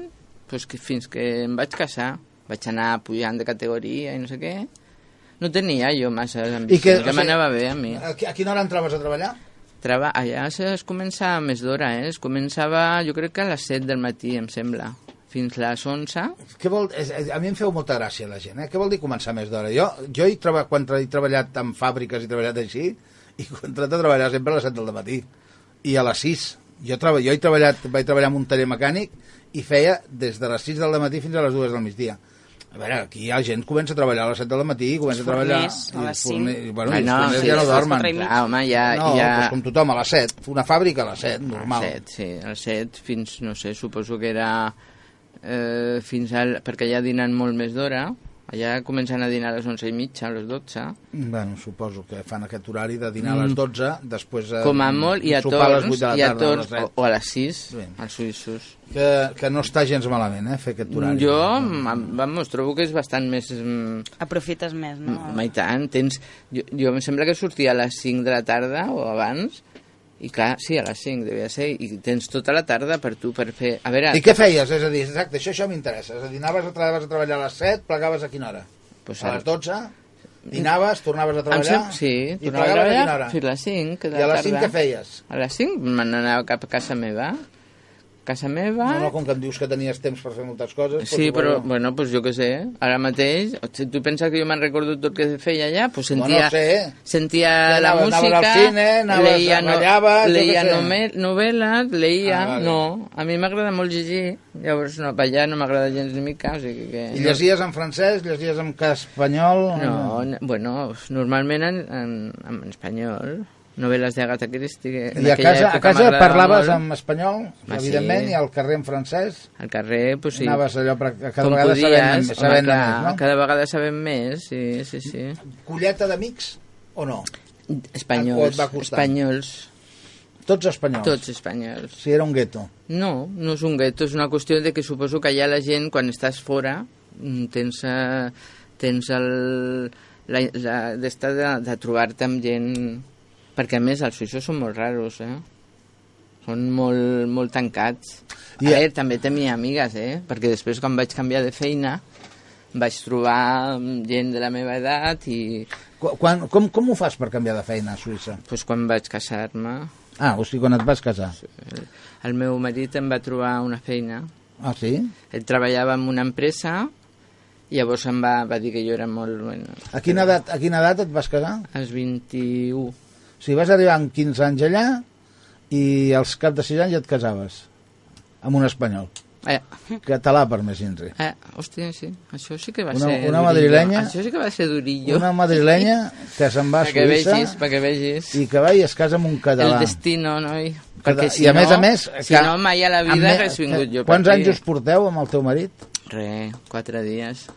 [SPEAKER 3] pues, que fins que em vaig casar. Vaig anar pujant de categoria i no sé què. No tenia jo massa ambició,
[SPEAKER 2] que,
[SPEAKER 3] que,
[SPEAKER 2] o sigui,
[SPEAKER 3] m'anava bé a mi.
[SPEAKER 2] A quina hora entraves a treballar?
[SPEAKER 3] Traba... Allà es, es comença més d'hora, eh? Es començava, jo crec que a les 7 del matí, em sembla, fins les 11.
[SPEAKER 2] Què vol, a mi em feu molta gràcia la gent, eh? Què vol dir començar més d'hora? Jo, jo he treba, quan he treballat en fàbriques i treballat així, i entrat a treballar sempre a les 7 del matí i a les 6. Jo, treba, jo he treballat, vaig treballar en un taller mecànic i feia des de les 6 del matí fins a les 2 del migdia. A veure, aquí hi ha gent que comença a treballar a les 7 del matí i comença a treballar...
[SPEAKER 4] forners, a
[SPEAKER 2] i
[SPEAKER 4] les
[SPEAKER 2] els forners-
[SPEAKER 4] cinc.
[SPEAKER 2] Bueno,
[SPEAKER 3] Ah,
[SPEAKER 2] i els
[SPEAKER 3] no,
[SPEAKER 2] forners
[SPEAKER 3] sí,
[SPEAKER 2] ja no dormen.
[SPEAKER 3] Clar, home, ja...
[SPEAKER 2] no,
[SPEAKER 3] ja...
[SPEAKER 2] doncs com tothom, a les 7. Una fàbrica a les 7, normal.
[SPEAKER 3] Al 7, sí, al 7 fins, no sé, suposo que era eh, fins al... perquè allà dinen molt més d'hora, allà comencen a dinar a les 11 i mitja, a les 12,
[SPEAKER 2] Bueno, suposo que fan aquest horari de dinar a les 12, després eh,
[SPEAKER 3] Mm. com a molt, i a
[SPEAKER 2] sopar a les
[SPEAKER 3] torns,
[SPEAKER 2] 8 de la
[SPEAKER 3] i a
[SPEAKER 2] tarda,
[SPEAKER 3] torns,
[SPEAKER 2] a les
[SPEAKER 3] o,
[SPEAKER 2] 7.
[SPEAKER 3] o a les 6,
[SPEAKER 2] Bé.
[SPEAKER 3] als suïssos.
[SPEAKER 2] Que, que no està gens malament, eh, fer aquest horari.
[SPEAKER 3] Jo, m- vamos, trobo que és bastant més... mm,
[SPEAKER 4] Aprofites més, no?
[SPEAKER 3] Mai tant, tens... Jo, jo em sembla que sortia a les 5 de la tarda o abans, i clar, sí, a les 5 devia ser, i tens tota la tarda per tu, per fer... A veure,
[SPEAKER 2] I què feies? És a dir, exacte, això, això m'interessa. És a dir, anaves a, treballaves a treballar a les 7, plegaves a quina hora?
[SPEAKER 3] Pues
[SPEAKER 2] a les 12? Dinaves, tornaves a treballar?
[SPEAKER 3] sem- sí,
[SPEAKER 2] I
[SPEAKER 3] tornava a
[SPEAKER 2] plegaves a quina
[SPEAKER 3] treballar
[SPEAKER 2] hora?
[SPEAKER 3] fins a les 5 de
[SPEAKER 2] I a les 5
[SPEAKER 3] tarda.
[SPEAKER 2] què feies?
[SPEAKER 3] A les 5 me n'anava cap a casa meva. Casa meva...
[SPEAKER 2] No, no, com que em dius que tenies temps per fer moltes coses...
[SPEAKER 3] Sí,
[SPEAKER 2] doncs,
[SPEAKER 3] però,
[SPEAKER 2] bueno,
[SPEAKER 3] bueno, pues jo què sé, ara mateix, si tu penses que jo me'n recordo tot que feia allà, pues sentia,
[SPEAKER 2] Bueno, sé.
[SPEAKER 3] sentia
[SPEAKER 2] Ja
[SPEAKER 3] la
[SPEAKER 2] anaves- anaves
[SPEAKER 3] música,
[SPEAKER 2] al cine, anaves-
[SPEAKER 3] leia, no,
[SPEAKER 2] ballaves,
[SPEAKER 3] leia nome, novel·les, leia,
[SPEAKER 2] Ah, vale.
[SPEAKER 3] no, a mi m'agrada molt llegir, llavors no, ballar no m'agrada gens ni mica, o sigui que...
[SPEAKER 2] I llegies en francès, llegies en espanyol...
[SPEAKER 3] No, n- bueno, normalment en, en, en espanyol, novel·les d'Agatha Christie,
[SPEAKER 2] I a casa, a casa parlaves
[SPEAKER 3] molt.
[SPEAKER 2] en espanyol,
[SPEAKER 3] Ah,
[SPEAKER 2] evidentment,
[SPEAKER 3] sí.
[SPEAKER 2] i al carrer en francès?
[SPEAKER 3] Al carrer, pues sí.
[SPEAKER 2] Anaves allò cada
[SPEAKER 3] Com
[SPEAKER 2] vegada
[SPEAKER 3] podies, home,
[SPEAKER 2] sabent
[SPEAKER 3] clar,
[SPEAKER 2] més, no?
[SPEAKER 3] cada vegada sabem més, sí, sí, sí.
[SPEAKER 2] Colleta d'amics o no?
[SPEAKER 3] Espanyols, espanyols,
[SPEAKER 2] Tots espanyols?
[SPEAKER 3] tots espanyols.
[SPEAKER 2] Si era un gueto.
[SPEAKER 3] No, no és un gueto, és una qüestió de que suposo que allà la gent, quan estàs fora, mm, tens, eh, tens el, la, la, d'estar de, de trobar-te amb gent... Perquè, a més, els suïssos són molt raros, eh? Són molt, molt tancats. I-. A veure, també tenia amigues, eh? Perquè després, quan vaig canviar de feina, vaig trobar mm, gent de la meva edat i
[SPEAKER 2] Qu- Quan, com, com ho fas per canviar de feina a Suïssa?
[SPEAKER 3] pues quan vaig casar-me,
[SPEAKER 2] Ah, o sigui, quan et vas casar.
[SPEAKER 3] el, el meu marit em va trobar una feina.
[SPEAKER 2] Ah, sí?
[SPEAKER 3] Ell treballava en una empresa i llavors em va, va dir que jo era molt... Bueno,
[SPEAKER 2] A quina, edat, a quina edat et vas casar?
[SPEAKER 3] als 21.
[SPEAKER 2] O sigui, vas arribar amb 15 anys allà i als cap de 6 anys ja et casaves amb un espanyol.
[SPEAKER 3] Eh,
[SPEAKER 2] Català, per més inri.
[SPEAKER 3] eh, hòstia, sí, això sí que va
[SPEAKER 2] Una-
[SPEAKER 3] ser
[SPEAKER 2] una
[SPEAKER 3] durillo.
[SPEAKER 2] madrilenya-
[SPEAKER 3] Això sí que va ser durillo.
[SPEAKER 2] Una madrilenya que se'n va a
[SPEAKER 3] perquè
[SPEAKER 2] Suïssa
[SPEAKER 3] vegis, perquè vegis.
[SPEAKER 2] i que va i es casa amb un
[SPEAKER 3] El
[SPEAKER 2] català.
[SPEAKER 3] destino, noi. Perquè si
[SPEAKER 2] I a
[SPEAKER 3] no,
[SPEAKER 2] més a més...
[SPEAKER 3] Si
[SPEAKER 2] que-
[SPEAKER 3] no, mai a la vida
[SPEAKER 2] me-
[SPEAKER 3] hagués vingut jo per
[SPEAKER 2] Quants anys us porteu amb el teu marit?
[SPEAKER 3] Re, quatre dies.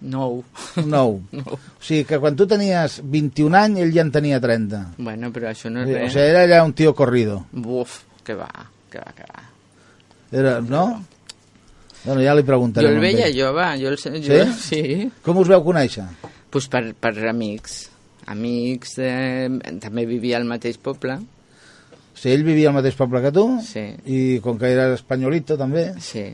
[SPEAKER 3] Nou.
[SPEAKER 2] Nou.
[SPEAKER 3] No.
[SPEAKER 2] O sigui que quan tu tenies 21 anys, ell ja en tenia 30.
[SPEAKER 3] Bueno, però això no és
[SPEAKER 2] O
[SPEAKER 3] res.
[SPEAKER 2] sigui, era allà un tio corrido.
[SPEAKER 3] Buf, que va, que va, que va.
[SPEAKER 2] Era, no? Bueno, ja li
[SPEAKER 3] Jo
[SPEAKER 2] preguntarem.
[SPEAKER 3] el
[SPEAKER 2] amb
[SPEAKER 3] veia jove, jo el sé, jo,
[SPEAKER 2] Sí?
[SPEAKER 3] sí.
[SPEAKER 2] Com us veu conèixer?
[SPEAKER 3] Pues per, per amics. Amics, eh, també vivia al mateix poble.
[SPEAKER 2] O sigui, ell vivia al mateix poble que tu
[SPEAKER 3] Sí.
[SPEAKER 2] i com que era espanyolito també.
[SPEAKER 3] Sí,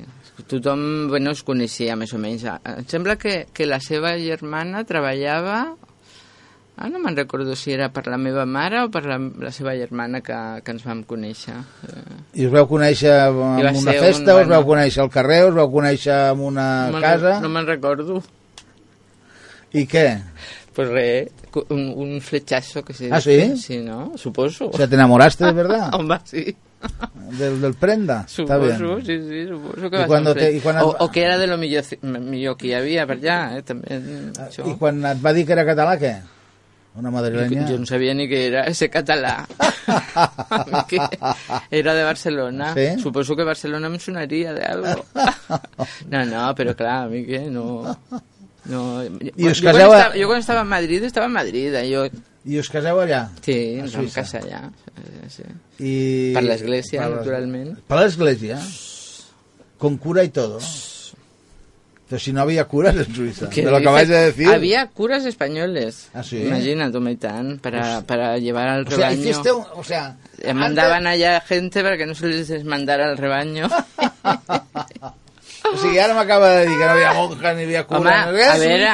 [SPEAKER 3] tothom bueno, es coneixia més o menys. Em sembla que, que la seva germana treballava... Ah, no me'n recordo si era per la meva mare o per la, la seva germana que, que ens vam conèixer. Eh,
[SPEAKER 2] I us veu conèixer en
[SPEAKER 3] va
[SPEAKER 2] una festa,
[SPEAKER 3] un-
[SPEAKER 2] us veu
[SPEAKER 3] bueno.
[SPEAKER 2] conèixer al carrer, us veu conèixer en una
[SPEAKER 3] no
[SPEAKER 2] casa...
[SPEAKER 3] No me'n recordo.
[SPEAKER 2] I què?
[SPEAKER 3] Pues res, un, un fletxazo que se
[SPEAKER 2] Ah, sí?
[SPEAKER 3] Sí, ¿no? Suposo.
[SPEAKER 2] O sea, ¿te enamoraste de verdad?
[SPEAKER 3] Home, sí.
[SPEAKER 2] Del, del prenda? Está bien.
[SPEAKER 3] Suposo, sí, sí, suposo que
[SPEAKER 2] I quan te- i quan
[SPEAKER 3] o,
[SPEAKER 2] et-
[SPEAKER 3] o que era de lo millor, millor que hi havia per allà, eh, també.
[SPEAKER 2] Ah,
[SPEAKER 3] Això.
[SPEAKER 2] I quan et va dir que era català, què? Una madrilenya?
[SPEAKER 3] Jo no sabia ni que era ese català. que era de Barcelona.
[SPEAKER 2] Sí?
[SPEAKER 3] Suposo que Barcelona em sonaria de algo. no, no, però clar, a mi que no... no.
[SPEAKER 2] I us
[SPEAKER 3] jo,
[SPEAKER 2] caseu
[SPEAKER 3] quan
[SPEAKER 2] a-
[SPEAKER 3] estava, jo quan estava a Madrid, estava a Madrid. Eh? Jo,
[SPEAKER 2] I us caseu allà?
[SPEAKER 3] sí,
[SPEAKER 2] A
[SPEAKER 3] ens vam casar allà. Sí.
[SPEAKER 2] I...
[SPEAKER 3] Per l'església,
[SPEAKER 2] Per les-
[SPEAKER 3] naturalment.
[SPEAKER 2] Per l'església? Con cura y todo. Pero si no había curas en Suiza.
[SPEAKER 3] ¿Qué
[SPEAKER 2] de lo que acabáis de decir.
[SPEAKER 3] Había curas españoles.
[SPEAKER 2] ¿Ah, sí?
[SPEAKER 3] Imagínate, Maitán, para, para llevar al
[SPEAKER 2] O sea,
[SPEAKER 3] rebaño.
[SPEAKER 2] hiciste un... O sea...
[SPEAKER 3] Eh, Mandaban allá gente para que no se les desmandara al rebaño.
[SPEAKER 2] O sigui, ara m'acaba de dir que no havia monja ni havia cura.
[SPEAKER 3] Home,
[SPEAKER 2] no res,
[SPEAKER 3] a veure.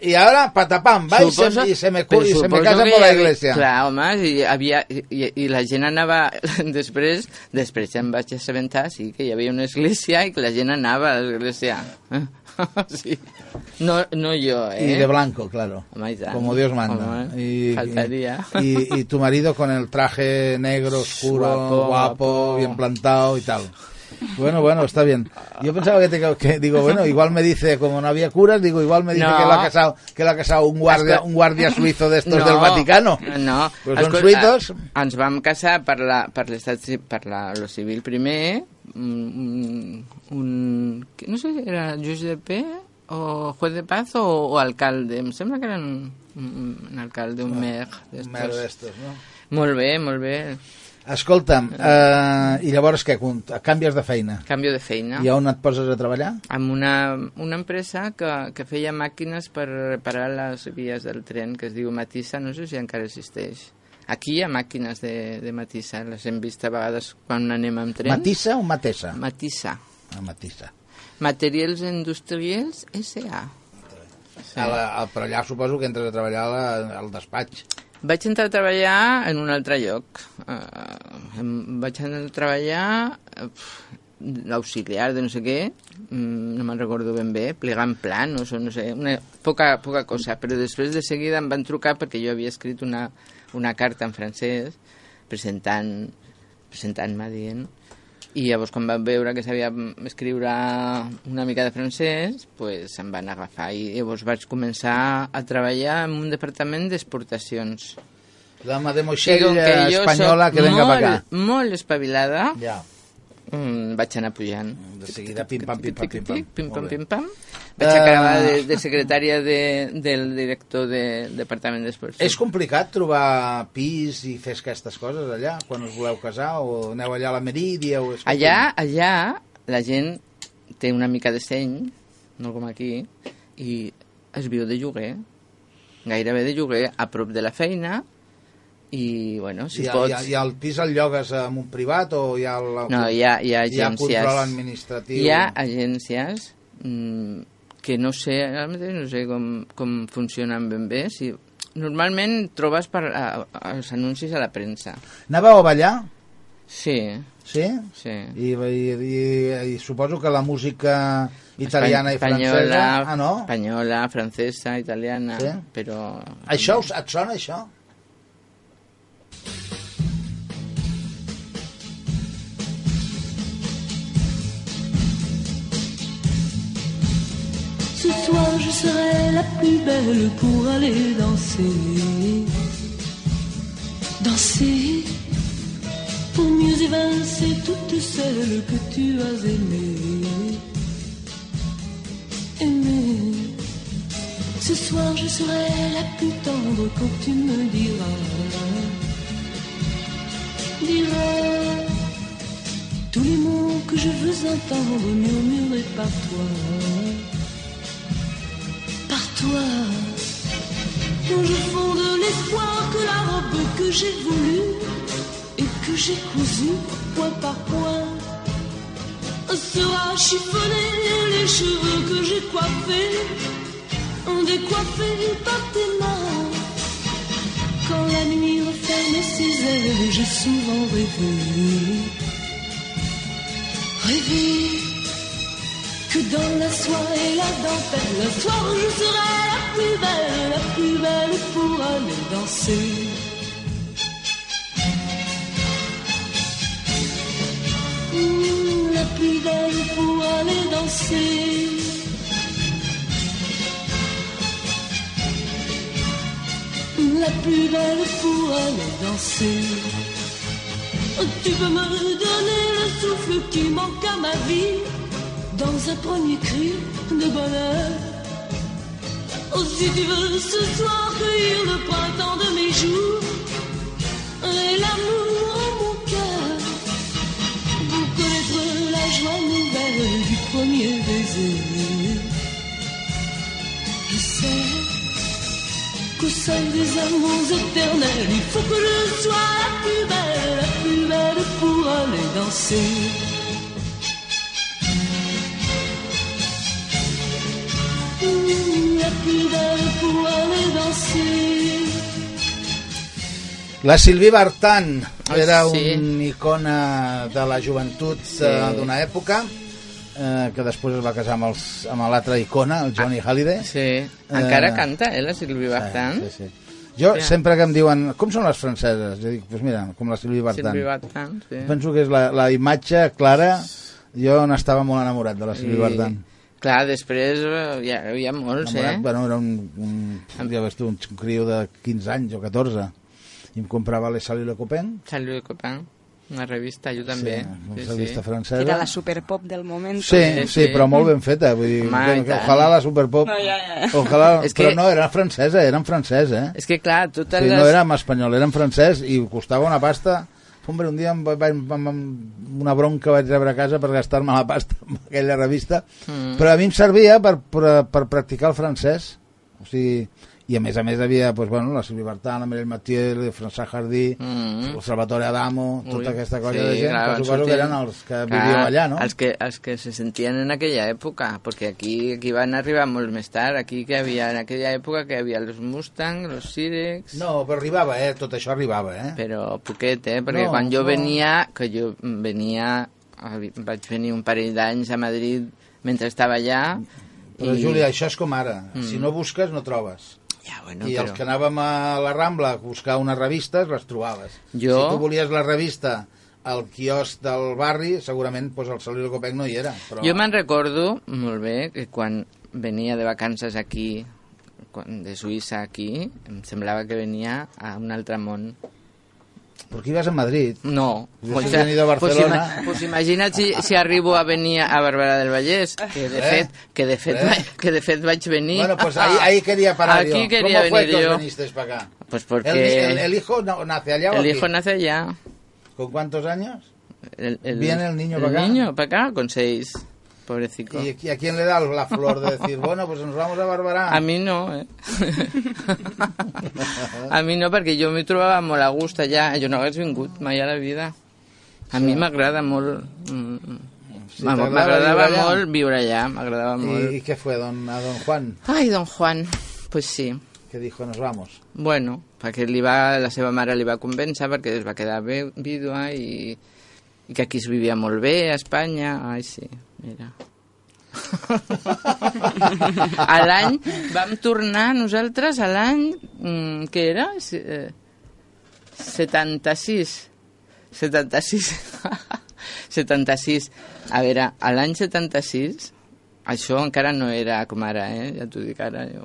[SPEAKER 2] I, I ara, patapam, va i se, i se me, cu-
[SPEAKER 3] però
[SPEAKER 2] i se me casa per la iglesia.
[SPEAKER 3] Clar, home, i, havia, i, i la gent anava... Després, després em vaig assabentar, sí, que hi havia una església i que la gent anava a l'església. Sí. No, no jo, eh?
[SPEAKER 2] Y de blanco, claro.
[SPEAKER 3] Home, i tant.
[SPEAKER 2] Como Dios manda.
[SPEAKER 3] Home,
[SPEAKER 2] y,
[SPEAKER 3] faltaría.
[SPEAKER 2] Y, y tu marido con el traje negro, oscuro,
[SPEAKER 3] Guapo,
[SPEAKER 2] guapo,
[SPEAKER 3] guapo.
[SPEAKER 2] bien plantado y tal. Bueno, bueno, está bien. Yo pensaba que, te, que digo, bueno, igual me dice, como no había curas, digo, igual me dice
[SPEAKER 3] No.
[SPEAKER 2] que lo ha casado, que lo ha casado un guardia, un guardia suizo de estos del Vaticano.
[SPEAKER 3] No,
[SPEAKER 2] Pues són suïssos.
[SPEAKER 3] Ens vam casar per la, per l'estat per la, lo civil primer, un, un, que no sé, era juge de pe o juez de paz o, o alcalde. Em sembla que era un, un, un alcalde, un mer. d'estos.
[SPEAKER 2] Mer d'estos, no?
[SPEAKER 3] Molt bé, molt bé.
[SPEAKER 2] Escolta'm, eh, i llavors què? Canvies de feina.
[SPEAKER 3] Canvio de feina.
[SPEAKER 2] I on et poses a treballar?
[SPEAKER 3] amb una, una empresa que, que feia màquines per reparar les vies del tren, que es diu Matissa, no sé si encara existeix. Aquí hi ha màquines de, de Matissa, les hem vist a vegades quan anem amb tren.
[SPEAKER 2] Matissa o Matessa?
[SPEAKER 3] Matissa.
[SPEAKER 2] Ah, Matissa.
[SPEAKER 3] Materials Industrials S.A.
[SPEAKER 2] A la, a, però allà suposo que entres a treballar a la, al despatx.
[SPEAKER 3] Vaig entrar a treballar en un altre lloc. Uh, vaig entrar a treballar l'auxiliar de no sé què, mm, no me'n recordo ben bé, plegant planos o no sé, una, poca, poca cosa, però després de seguida em van trucar perquè jo havia escrit una, una carta en francès presentant presentant-me dient i llavors quan van veure que sabia escriure una mica de francès pues em van agafar i llavors vaig començar a treballar en un departament d'exportacions.
[SPEAKER 2] La
[SPEAKER 3] com
[SPEAKER 2] mademoiselle
[SPEAKER 3] que jo
[SPEAKER 2] espanyola que venga
[SPEAKER 3] molt,
[SPEAKER 2] para acá.
[SPEAKER 3] molt espavilada
[SPEAKER 2] Ja.
[SPEAKER 3] mm, vaig anar pujant.
[SPEAKER 2] De seguida, pim, pam, pim, pam, pim,
[SPEAKER 3] Vaig acabar de, de secretària de, del director del Departament d'Esports.
[SPEAKER 2] És complicat trobar pis i fer aquestes coses allà, quan us voleu casar, o aneu allà a la Merídia, o...
[SPEAKER 3] Allà, allà, la gent té una mica de seny, no com aquí, i es viu de lloguer, gairebé de lloguer, a prop de la feina, i, bueno, si
[SPEAKER 2] I,
[SPEAKER 3] pots...
[SPEAKER 2] i, i el pis el llogues amb un privat o hi ha... El,
[SPEAKER 3] No, hi ha, hi ha
[SPEAKER 2] hi ha
[SPEAKER 3] agències...
[SPEAKER 2] control administratiu?
[SPEAKER 3] Hi ha agències mm, que no sé, ara mateix no sé com, com funcionen ben bé, si Normalment trobes per, a, a, els anuncis a la premsa.
[SPEAKER 2] Anàveu a ballar?
[SPEAKER 3] Sí,
[SPEAKER 2] Sí?
[SPEAKER 3] sí.
[SPEAKER 2] I, i, i, i suposo que la música italiana i
[SPEAKER 3] Espanyola,
[SPEAKER 2] francesa... Ah, no?
[SPEAKER 3] Espanyola, francesa, italiana,
[SPEAKER 2] Sí?
[SPEAKER 3] però...
[SPEAKER 2] Això us, et sona, això?
[SPEAKER 7] Ce soir je serai la plus belle pour aller danser. Danser pour mieux évincer toutes celles que tu as aimées. Aimées. Ce soir je serai la plus tendre quand tu me diras. Diras tous les mots que je veux entendre murmurés par toi toi. Je fonde l'espoir que la robe que j'ai voulue et que j'ai cousue point par point sera chiffonnée. Les cheveux que j'ai coiffés, décoiffés par tes mains. Quand la nuit referme ses ailes, j'ai souvent rêvé. Rêvé que dans la soie et la dentelle, le soir je serai la plus belle, la plus belle pour aller danser. Mmh, la plus belle pour aller danser. La plus belle pour aller danser. Tu peux me donner le souffle qui manque à ma vie dans un premier cri de bonheur. Oh, si tu veux ce soir cueillir le printemps de mes jours et l'amour en mon cœur pour connaître la joie nouvelle du premier baiser. Je sais qu'au sein des amours éternels, il faut que je sois la plus belle, la plus belle pour aller danser. La
[SPEAKER 2] Sylvie Vartan
[SPEAKER 3] Ah,
[SPEAKER 2] era
[SPEAKER 3] sí.
[SPEAKER 2] una icona de la joventut
[SPEAKER 3] Sí.
[SPEAKER 2] eh, d'una època eh, que després es va casar amb els- amb l'altra icona, el Johnny Halliday.
[SPEAKER 3] Sí, encara
[SPEAKER 2] Eh,
[SPEAKER 3] canta, eh, la Sílvia Bartan.
[SPEAKER 2] Sí, sí. Jo,
[SPEAKER 3] Sí.
[SPEAKER 2] sempre que em diuen, com són les franceses? Jo dic, doncs mira, com la Sylvie Vartan.
[SPEAKER 3] Sílvia Bartan, sí.
[SPEAKER 2] Penso que és la, la imatge clara. Jo n'estava molt enamorat de la Sylvie
[SPEAKER 3] I,
[SPEAKER 2] Vartan.
[SPEAKER 3] Clar, després eh, hi ha, hi ha molts,
[SPEAKER 2] Enamorat,
[SPEAKER 3] eh?
[SPEAKER 2] bueno, era un, un, ja ves tu, un criu de 15 anys o 14 i em comprava Les Salles Le Copain
[SPEAKER 3] Salut de Copain, una revista, jo també.
[SPEAKER 2] sí,
[SPEAKER 3] Sí,
[SPEAKER 2] una revista
[SPEAKER 3] sí.
[SPEAKER 2] francesa
[SPEAKER 4] Era la superpop del moment.
[SPEAKER 2] Sí, sí,
[SPEAKER 3] Sí, sí.
[SPEAKER 2] però molt ben feta. Vull dir,
[SPEAKER 3] Home,
[SPEAKER 2] que, ojalà la Superpop...
[SPEAKER 4] No, ja, ja.
[SPEAKER 2] Ojalà,
[SPEAKER 3] És que-
[SPEAKER 2] Però no, era francesa, era en francès, eh?
[SPEAKER 3] És que, clar, totes
[SPEAKER 2] Sí,
[SPEAKER 3] les...
[SPEAKER 2] no era en espanyol, era en francès i costava una pasta. Hombre, un dia em va, va, va, una bronca vaig rebre a casa per gastar-me la pasta amb aquella revista,
[SPEAKER 3] Mm.
[SPEAKER 2] però a mi em servia per, per, per practicar el francès. O sigui, i a més a més havia pues, bueno, la Sylvie Vartan, la Mireille Mathieu, el François Hardy,
[SPEAKER 3] Mm.
[SPEAKER 2] el Salvatore Adamo, tota
[SPEAKER 3] Ui,
[SPEAKER 2] aquesta colla
[SPEAKER 3] sí,
[SPEAKER 2] de gent,
[SPEAKER 3] clar,
[SPEAKER 2] que suposo que eren els que
[SPEAKER 3] clar,
[SPEAKER 2] vivíeu allà, no?
[SPEAKER 3] Els que, els que se sentien en aquella època, perquè aquí, aquí van arribar molt més tard, aquí que havia, en aquella època que havia els Mustang, els Sirex...
[SPEAKER 2] No, però arribava, eh? Tot això arribava, eh?
[SPEAKER 3] Però poquet, eh? Perquè
[SPEAKER 2] No,
[SPEAKER 3] quan jo
[SPEAKER 2] no.
[SPEAKER 3] venia, que jo venia, vaig venir un parell d'anys a Madrid mentre estava allà...
[SPEAKER 2] Però, Júlia, això és com ara. Si no busques, no trobes.
[SPEAKER 3] Ja, bueno,
[SPEAKER 2] I
[SPEAKER 3] però...
[SPEAKER 2] els que anàvem a la Rambla a buscar unes revistes, les trobaves.
[SPEAKER 3] Jo-
[SPEAKER 2] Si tu volies la revista al quiosc del barri, segurament pues, el Salí del Copec no hi era. Però...
[SPEAKER 3] Jo me'n recordo molt bé que quan venia de vacances aquí, de Suïssa aquí, em semblava que venia a un altre món.
[SPEAKER 2] Perquè ibas a Madrid.
[SPEAKER 3] No.
[SPEAKER 2] Sí he venido a
[SPEAKER 3] pues,
[SPEAKER 2] Barcelona.
[SPEAKER 3] ima- pues imagina't si, si arribo a venir a Barberà del Vallès, que de
[SPEAKER 2] Eh?
[SPEAKER 3] fet, que de fet,
[SPEAKER 2] Eh?
[SPEAKER 3] vaig, que de fet vaig venir...
[SPEAKER 2] Bueno, pues ahí, ahí quería parar
[SPEAKER 3] Aquí
[SPEAKER 2] yo.
[SPEAKER 3] quería
[SPEAKER 2] ¿Cómo fue
[SPEAKER 3] venir
[SPEAKER 2] que
[SPEAKER 3] yo.
[SPEAKER 2] os vinisteis para acá?
[SPEAKER 3] Pues
[SPEAKER 2] ¿El,
[SPEAKER 3] porque
[SPEAKER 2] el- el hijo no- nace allá o
[SPEAKER 3] el
[SPEAKER 2] aquí?
[SPEAKER 3] hijo nace allá.
[SPEAKER 2] ¿Con cuántos años?
[SPEAKER 3] El, el-
[SPEAKER 2] ¿Viene el niño
[SPEAKER 3] el
[SPEAKER 2] para acá?
[SPEAKER 3] niño para acá con seis. Pobrecito.
[SPEAKER 2] ¿Y, y a quién le da la flor de decir, bueno, pues nos vamos a Barberà?
[SPEAKER 3] A mi no, eh? a mi no, perquè jo m'hi trobava molt a gust allà. Jo no hagués vingut mai a la vida. A mi m'agrada molt... mm,
[SPEAKER 2] Sí,
[SPEAKER 3] m'ag-
[SPEAKER 2] t'agrada
[SPEAKER 3] M'agradava molt viure allà, m'agradava molt.
[SPEAKER 2] ¿Y, ¿Y qué fue, don, a don Juan?
[SPEAKER 3] Ai, don Juan, pues sí.
[SPEAKER 2] Que dijo, nos vamos.
[SPEAKER 3] Bueno, perquè li va, la seva mare li va convèncer perquè es va quedar vídua i, i que aquí es vivia molt bé, a Espanya. Ai, sí, mira. a l'any vam tornar nosaltres a l'any mm, què era? Se- Eh, 76 76 76 a veure, a l'any 76 això encara no era com ara, eh? ja t'ho dic ara jo,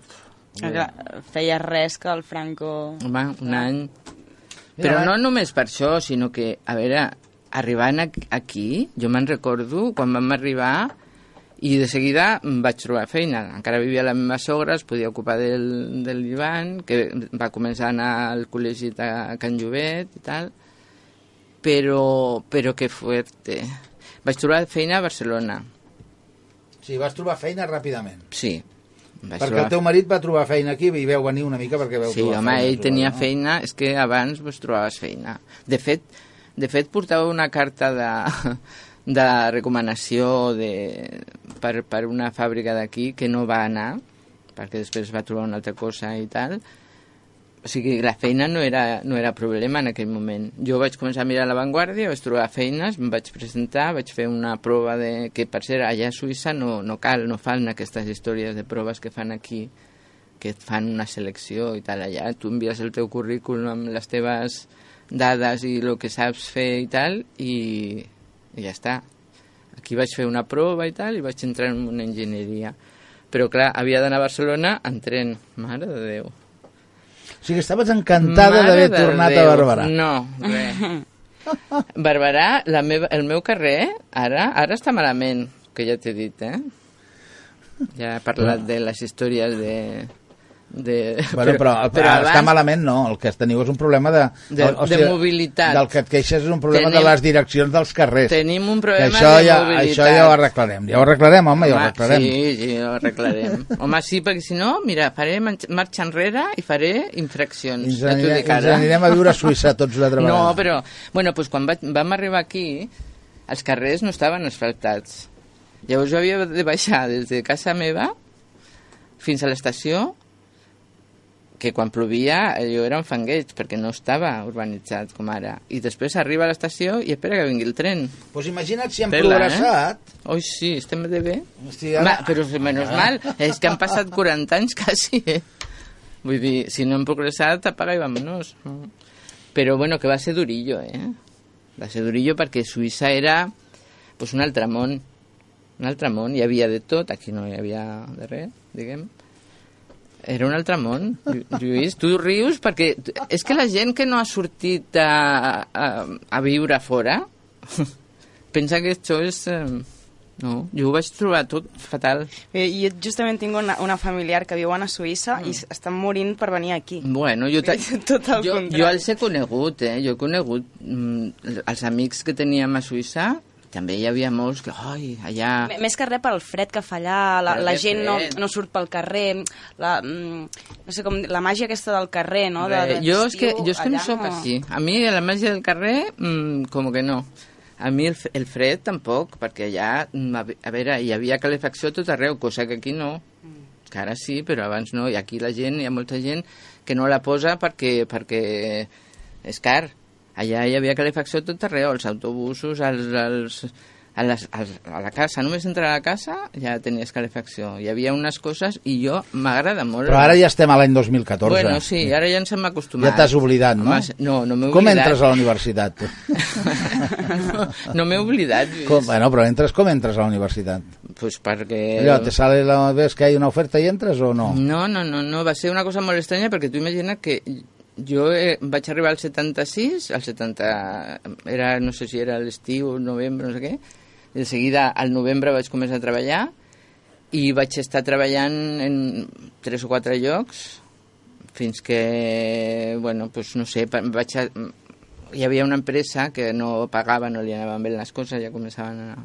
[SPEAKER 4] Feia res que el Franco...
[SPEAKER 3] home, un any però no només per això, sinó que, a veure, arribant aquí, jo me'n recordo quan vam arribar i de seguida em vaig trobar feina. Encara vivia la meva sogra, es podia ocupar del, del Ivan, que va començar a anar al col·legi a Can Llobet i tal, però, però que fuerte. Vaig trobar feina a Barcelona,
[SPEAKER 2] Sí, vas trobar feina ràpidament.
[SPEAKER 3] sí. Vaig
[SPEAKER 2] Perquè
[SPEAKER 3] trobar
[SPEAKER 2] el teu marit va trobar feina aquí i veu venir una mica perquè veu
[SPEAKER 3] Sí,
[SPEAKER 2] trobar
[SPEAKER 3] home,
[SPEAKER 2] feina.
[SPEAKER 3] ell tenia
[SPEAKER 2] trobar, no?
[SPEAKER 3] feina, és que abans pues, trobaves feina. De fet, de fet portava una carta de, de recomanació de, per, per una fàbrica d'aquí que no va anar, perquè després va trobar una altra cosa i tal. O sigui, la feina no era, no era problema en aquell moment. Jo vaig començar a mirar l'avantguàrdia, vaig trobar feines, em vaig presentar, vaig fer una prova de... que per cert, allà a Suïssa no, no cal, no fan aquestes històries de proves que fan aquí que et fan una selecció i tal allà, tu envies el teu currículum amb les teves dades i el que saps fer i tal i, i ja està aquí vaig fer una prova i tal i vaig entrar en una enginyeria però clar, havia d'anar a Barcelona en tren, mare de Déu
[SPEAKER 2] O sigui, estaves encantada d'haver tornat
[SPEAKER 3] Déu.
[SPEAKER 2] a Barberà.
[SPEAKER 3] No, res. Barberà, la meva, el meu carrer, ara ara està malament, que ja t'he dit, eh? Ja he parlat de les històries de... de
[SPEAKER 2] Bueno, però, però,
[SPEAKER 3] abans-
[SPEAKER 2] està malament no, el que teniu és un problema de...
[SPEAKER 3] De- de mobilitat.
[SPEAKER 2] Del que et queixes és un problema
[SPEAKER 3] Tenim-
[SPEAKER 2] de les direccions dels carrers.
[SPEAKER 3] Tenim un
[SPEAKER 2] Que
[SPEAKER 3] problema
[SPEAKER 2] això
[SPEAKER 3] de
[SPEAKER 2] ja,
[SPEAKER 3] mobilitat.
[SPEAKER 2] Això ja ho arreglarem, ja ho arreglarem, home, ja ho
[SPEAKER 3] Home,
[SPEAKER 2] arreglarem.
[SPEAKER 3] Sí, sí, ho arreglarem. Home, sí, perquè si no, mira, faré marxa enrere i faré infraccions.
[SPEAKER 2] Ens,
[SPEAKER 3] ja
[SPEAKER 2] anirem,
[SPEAKER 3] dic
[SPEAKER 2] ens anirem a viure a Suïssa tots una altra
[SPEAKER 3] No,
[SPEAKER 2] vegada.
[SPEAKER 3] però, bueno, doncs quan vaig, vam arribar aquí, els carrers no estaven asfaltats. Llavors jo havia de baixar des de casa meva fins a l'estació, que quan plovia allò era un fangueig, perquè no estava urbanitzat com ara. I després arriba a l'estació i espera que vingui el tren.
[SPEAKER 2] Pues imagina't si hem
[SPEAKER 3] Tela,
[SPEAKER 2] progressat...
[SPEAKER 3] Oi, sí, estem de bé.
[SPEAKER 2] Hosti,
[SPEAKER 3] Home,
[SPEAKER 2] ara-
[SPEAKER 3] però menys mal, és que han passat 40 anys quasi, eh? Vull dir, si no hem progressat, apaga i vámonos. Però bueno, que va ser durillo, eh? Va ser durillo perquè Suïssa era pues, un altre món. Un altre món, hi havia de tot, aquí no hi havia de res, diguem. Era un altre món, Llu- Lluís. Tu rius perquè és que la gent que no ha sortit a, a, a viure fora pensa que això és... Eh, no, jo ho vaig trobar tot fatal.
[SPEAKER 4] Eh, Jo justament tinc una, una familiar que viuen a Suïssa i s- estan morint per venir aquí.
[SPEAKER 3] Bueno, jo, ta-
[SPEAKER 4] Tot el
[SPEAKER 3] jo,
[SPEAKER 4] contrari.
[SPEAKER 3] jo els he conegut, eh? Jo he conegut mm, els amics que teníem a Suïssa, també hi havia molts que, ai, allà...
[SPEAKER 4] M- Més que res pel fred que fa allà, la, la gent no,
[SPEAKER 3] fred.
[SPEAKER 4] no surt pel carrer, la, mm, no sé com, la màgia aquesta del carrer, no? De, de
[SPEAKER 3] jo és que, jo és que no
[SPEAKER 4] allà
[SPEAKER 3] sóc així. A mi la màgia del carrer, mm, com que no. A mi el, el fred tampoc, perquè allà, mm, a ve- a veure, hi havia calefacció tot arreu, cosa que aquí no. Que ara sí, però abans no. I aquí la gent, hi ha molta gent que no la posa perquè, perquè és car. Allà hi havia calefacció a tot arreu, als autobusos, als, als, a, les, als, a la casa. Només entrar a la casa ja tenies calefacció. Hi havia unes coses i jo m'agrada molt.
[SPEAKER 2] Però ara ja estem a l'any 2014.
[SPEAKER 3] Bueno, sí, ara ja ens hem acostumat.
[SPEAKER 2] Ja t'has oblidat, no?
[SPEAKER 3] Home, no, no m'he
[SPEAKER 2] Com
[SPEAKER 3] oblidat.
[SPEAKER 2] entres a la universitat? tu?
[SPEAKER 3] no no m'he oblidat, Lluís.
[SPEAKER 2] Com, bueno, però entres com entres a la universitat?
[SPEAKER 3] Pues perquè...
[SPEAKER 2] Allò, te sale la vez que hay una oferta i entres o no?
[SPEAKER 3] No, no, no, no, va ser una cosa molt estranya perquè tu imagina que jo eh, vaig arribar al 76, al 70, era, no sé si era l'estiu, novembre, no sé què, de seguida al novembre vaig començar a treballar i vaig estar treballant en tres o quatre llocs fins que, bueno, pues no sé, vaig a, hi havia una empresa que no pagava, no li anaven bé les coses, ja començaven a...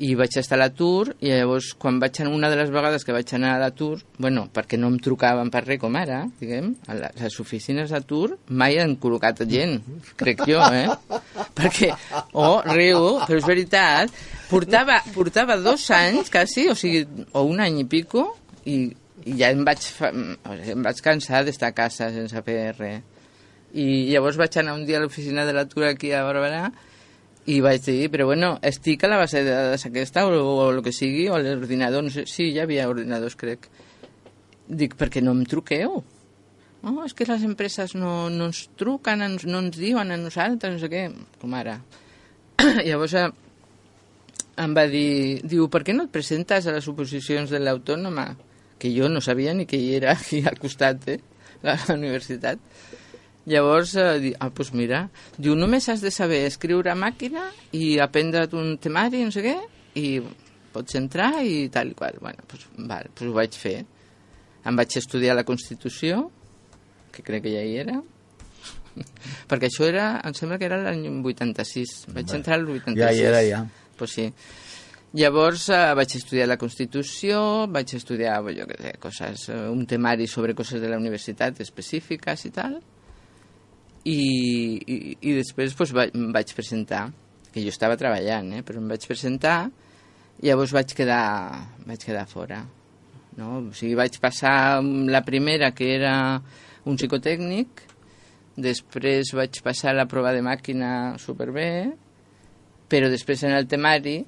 [SPEAKER 3] I vaig estar a l'atur, i llavors, quan vaig anar, una de les vegades que vaig anar a l'atur, bueno, perquè no em trucaven per res com ara, diguem, a les oficines d'atur mai han col·locat gent, crec jo, eh? Perquè, oh, riu, però és veritat, portava, portava dos anys, quasi, o sigui, o un any i pico, i I ja em vaig, fa, o sigui, em vaig cansar d'estar a casa sense fer res. I llavors vaig anar un dia a l'oficina de l'atur aquí a Barberà i vaig dir, però bueno, estic a la base de dades aquesta o, o el que sigui, o l'ordinador, no sé, sí, ja hi havia ordinadors, crec. Dic, per què no em truqueu? No, és que les empreses no, no ens truquen, ens, no ens diuen a nosaltres, no sé què, com ara. Llavors eh, em va dir, diu, per què no et presentes a les oposicions de l'autònoma? Que jo no sabia ni que hi era aquí al costat, eh, la, la universitat. Llavors, eh, di, ah, doncs mira, diu, només has de saber escriure a màquina i aprendre't un temari, no sé què, i pots entrar i tal i qual. Bueno, doncs, val, doncs ho vaig fer. Em vaig estudiar la Constitució, que crec que ja hi era, perquè això era, em sembla que era l'any 86. Vaig
[SPEAKER 2] Bé,
[SPEAKER 3] entrar al 86.
[SPEAKER 2] ja hi era, ja.
[SPEAKER 3] Pues sí. Llavors eh, vaig estudiar la Constitució, vaig estudiar, jo què sé, coses, eh, un temari sobre coses de la universitat específiques i tal, i, i, i després pues, vaig, em vaig presentar, que jo estava treballant, eh, però em vaig presentar, i llavors vaig quedar, vaig quedar fora. No? O sigui, vaig passar la primera, que era un psicotècnic, després vaig passar la prova de màquina superbé, però després en el temari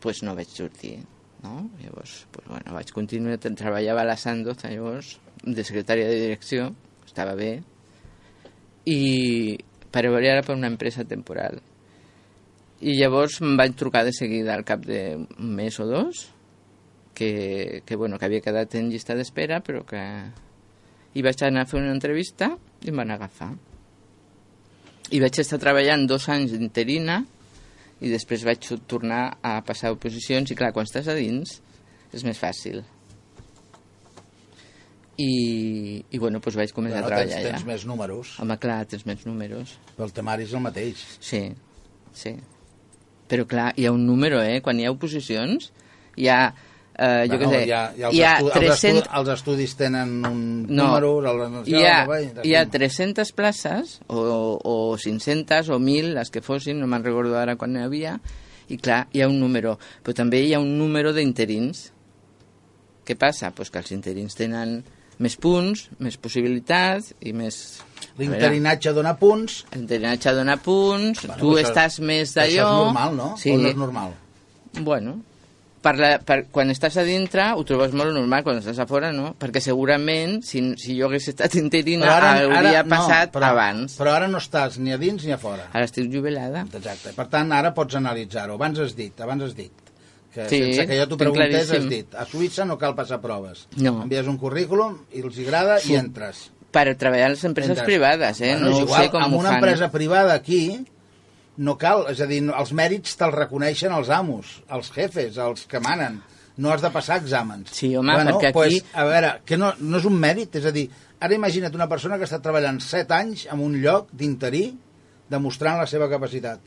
[SPEAKER 3] pues no vaig sortir. No? Llavors, pues, bueno, vaig continuar, treballava a la Sandoz, llavors, de secretària de direcció, estava bé, i per treballar per una empresa temporal. I llavors em van trucar de seguida al cap d'un mes o dos, que, que, bueno, que havia quedat en llista d'espera, però que... I vaig anar a fer una entrevista i em van agafar. I vaig estar treballant dos anys d'interina i després vaig tornar a passar oposicions i clar, quan estàs a dins és més fàcil. I, i bueno, doncs vaig començar
[SPEAKER 2] Bueno,
[SPEAKER 3] a treballar
[SPEAKER 2] tens, tens
[SPEAKER 3] ja.
[SPEAKER 2] més números,
[SPEAKER 3] Home, clar, tens més números.
[SPEAKER 2] però el temari és el mateix.
[SPEAKER 3] Sí, sí. Però clar, hi ha un número, eh? Quan hi ha oposicions, hi ha, eh, jo què sé,
[SPEAKER 2] hi ha, hi ha, els,
[SPEAKER 3] hi ha
[SPEAKER 2] estu els,
[SPEAKER 3] 300...
[SPEAKER 2] estu els estudis tenen un
[SPEAKER 3] No,
[SPEAKER 2] número, el,
[SPEAKER 3] hi ha,
[SPEAKER 2] el,
[SPEAKER 3] hi ha 300 places, o, o 500 o 1.000, les que fossin, no me'n recordo ara quan n'hi havia, i clar, hi ha un número, però també hi ha un número d'interins. Què passa? Pues que els interins tenen més punts, més possibilitats i més...
[SPEAKER 2] L'interinatge dona punts,
[SPEAKER 3] L'interinatge dona punts,
[SPEAKER 2] Bueno,
[SPEAKER 3] tu
[SPEAKER 2] això-
[SPEAKER 3] estàs més d'allò...
[SPEAKER 2] això és normal, no?
[SPEAKER 3] Sí.
[SPEAKER 2] O no és normal?
[SPEAKER 3] Bueno, per la, per, quan estàs a dintre ho trobes molt normal, quan estàs a fora no, perquè segurament si, si jo hagués estat interina hauria passat
[SPEAKER 2] però,
[SPEAKER 3] abans.
[SPEAKER 2] Però ara no estàs ni a dins ni a fora.
[SPEAKER 3] Ara estic jubilada.
[SPEAKER 2] Exacte. Per tant, ara pots analitzar-ho. Abans has dit, abans has dit que
[SPEAKER 3] Sí,
[SPEAKER 2] sense que jo t'ho preguntés has dit a Suïssa no cal passar proves.
[SPEAKER 3] No.
[SPEAKER 2] Envies un currículum i els agrada
[SPEAKER 3] Sí.
[SPEAKER 2] i entres.
[SPEAKER 3] Per treballar a les empreses
[SPEAKER 2] Entres.
[SPEAKER 3] privades, eh?
[SPEAKER 2] Bueno,
[SPEAKER 3] no
[SPEAKER 2] igual,
[SPEAKER 3] sé com
[SPEAKER 2] amb una
[SPEAKER 3] fan.
[SPEAKER 2] empresa privada aquí no cal, és a dir, els mèrits te'ls reconeixen els amos, els jefes, els que manen. No has de passar exàmens.
[SPEAKER 3] Sí, home, perquè aquí-
[SPEAKER 2] Pues, a veure, que no, no és un mèrit, és a dir, ara imagina't una persona que està treballant 7 anys en un lloc d'interí demostrant la seva capacitat.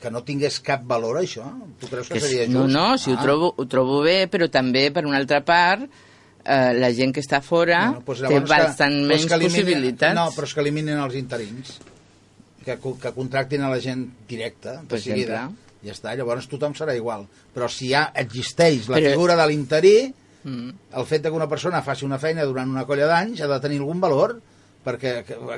[SPEAKER 2] Que no tingués cap valor, això? Tu creus que,
[SPEAKER 3] Que
[SPEAKER 2] seria just?
[SPEAKER 3] no, no, si ho,
[SPEAKER 2] Ah.
[SPEAKER 3] trobo, ho trobo bé, però també, per una altra part, eh, la gent que està fora
[SPEAKER 2] Bueno, doncs
[SPEAKER 3] té
[SPEAKER 2] llavors que-
[SPEAKER 3] bastant
[SPEAKER 2] doncs
[SPEAKER 3] menys
[SPEAKER 2] que eliminin-
[SPEAKER 3] possibilitats.
[SPEAKER 2] No, però és que eliminen els interins. Que, que contractin a la gent directa, de
[SPEAKER 3] Per
[SPEAKER 2] seguida.
[SPEAKER 3] exemple.
[SPEAKER 2] Ja està, llavors tothom serà igual. Però si ja existeix la
[SPEAKER 3] Però-
[SPEAKER 2] figura de l'interí,
[SPEAKER 3] Mm.
[SPEAKER 2] el fet que una persona faci una feina durant una colla d'anys ha de tenir algun valor, perquè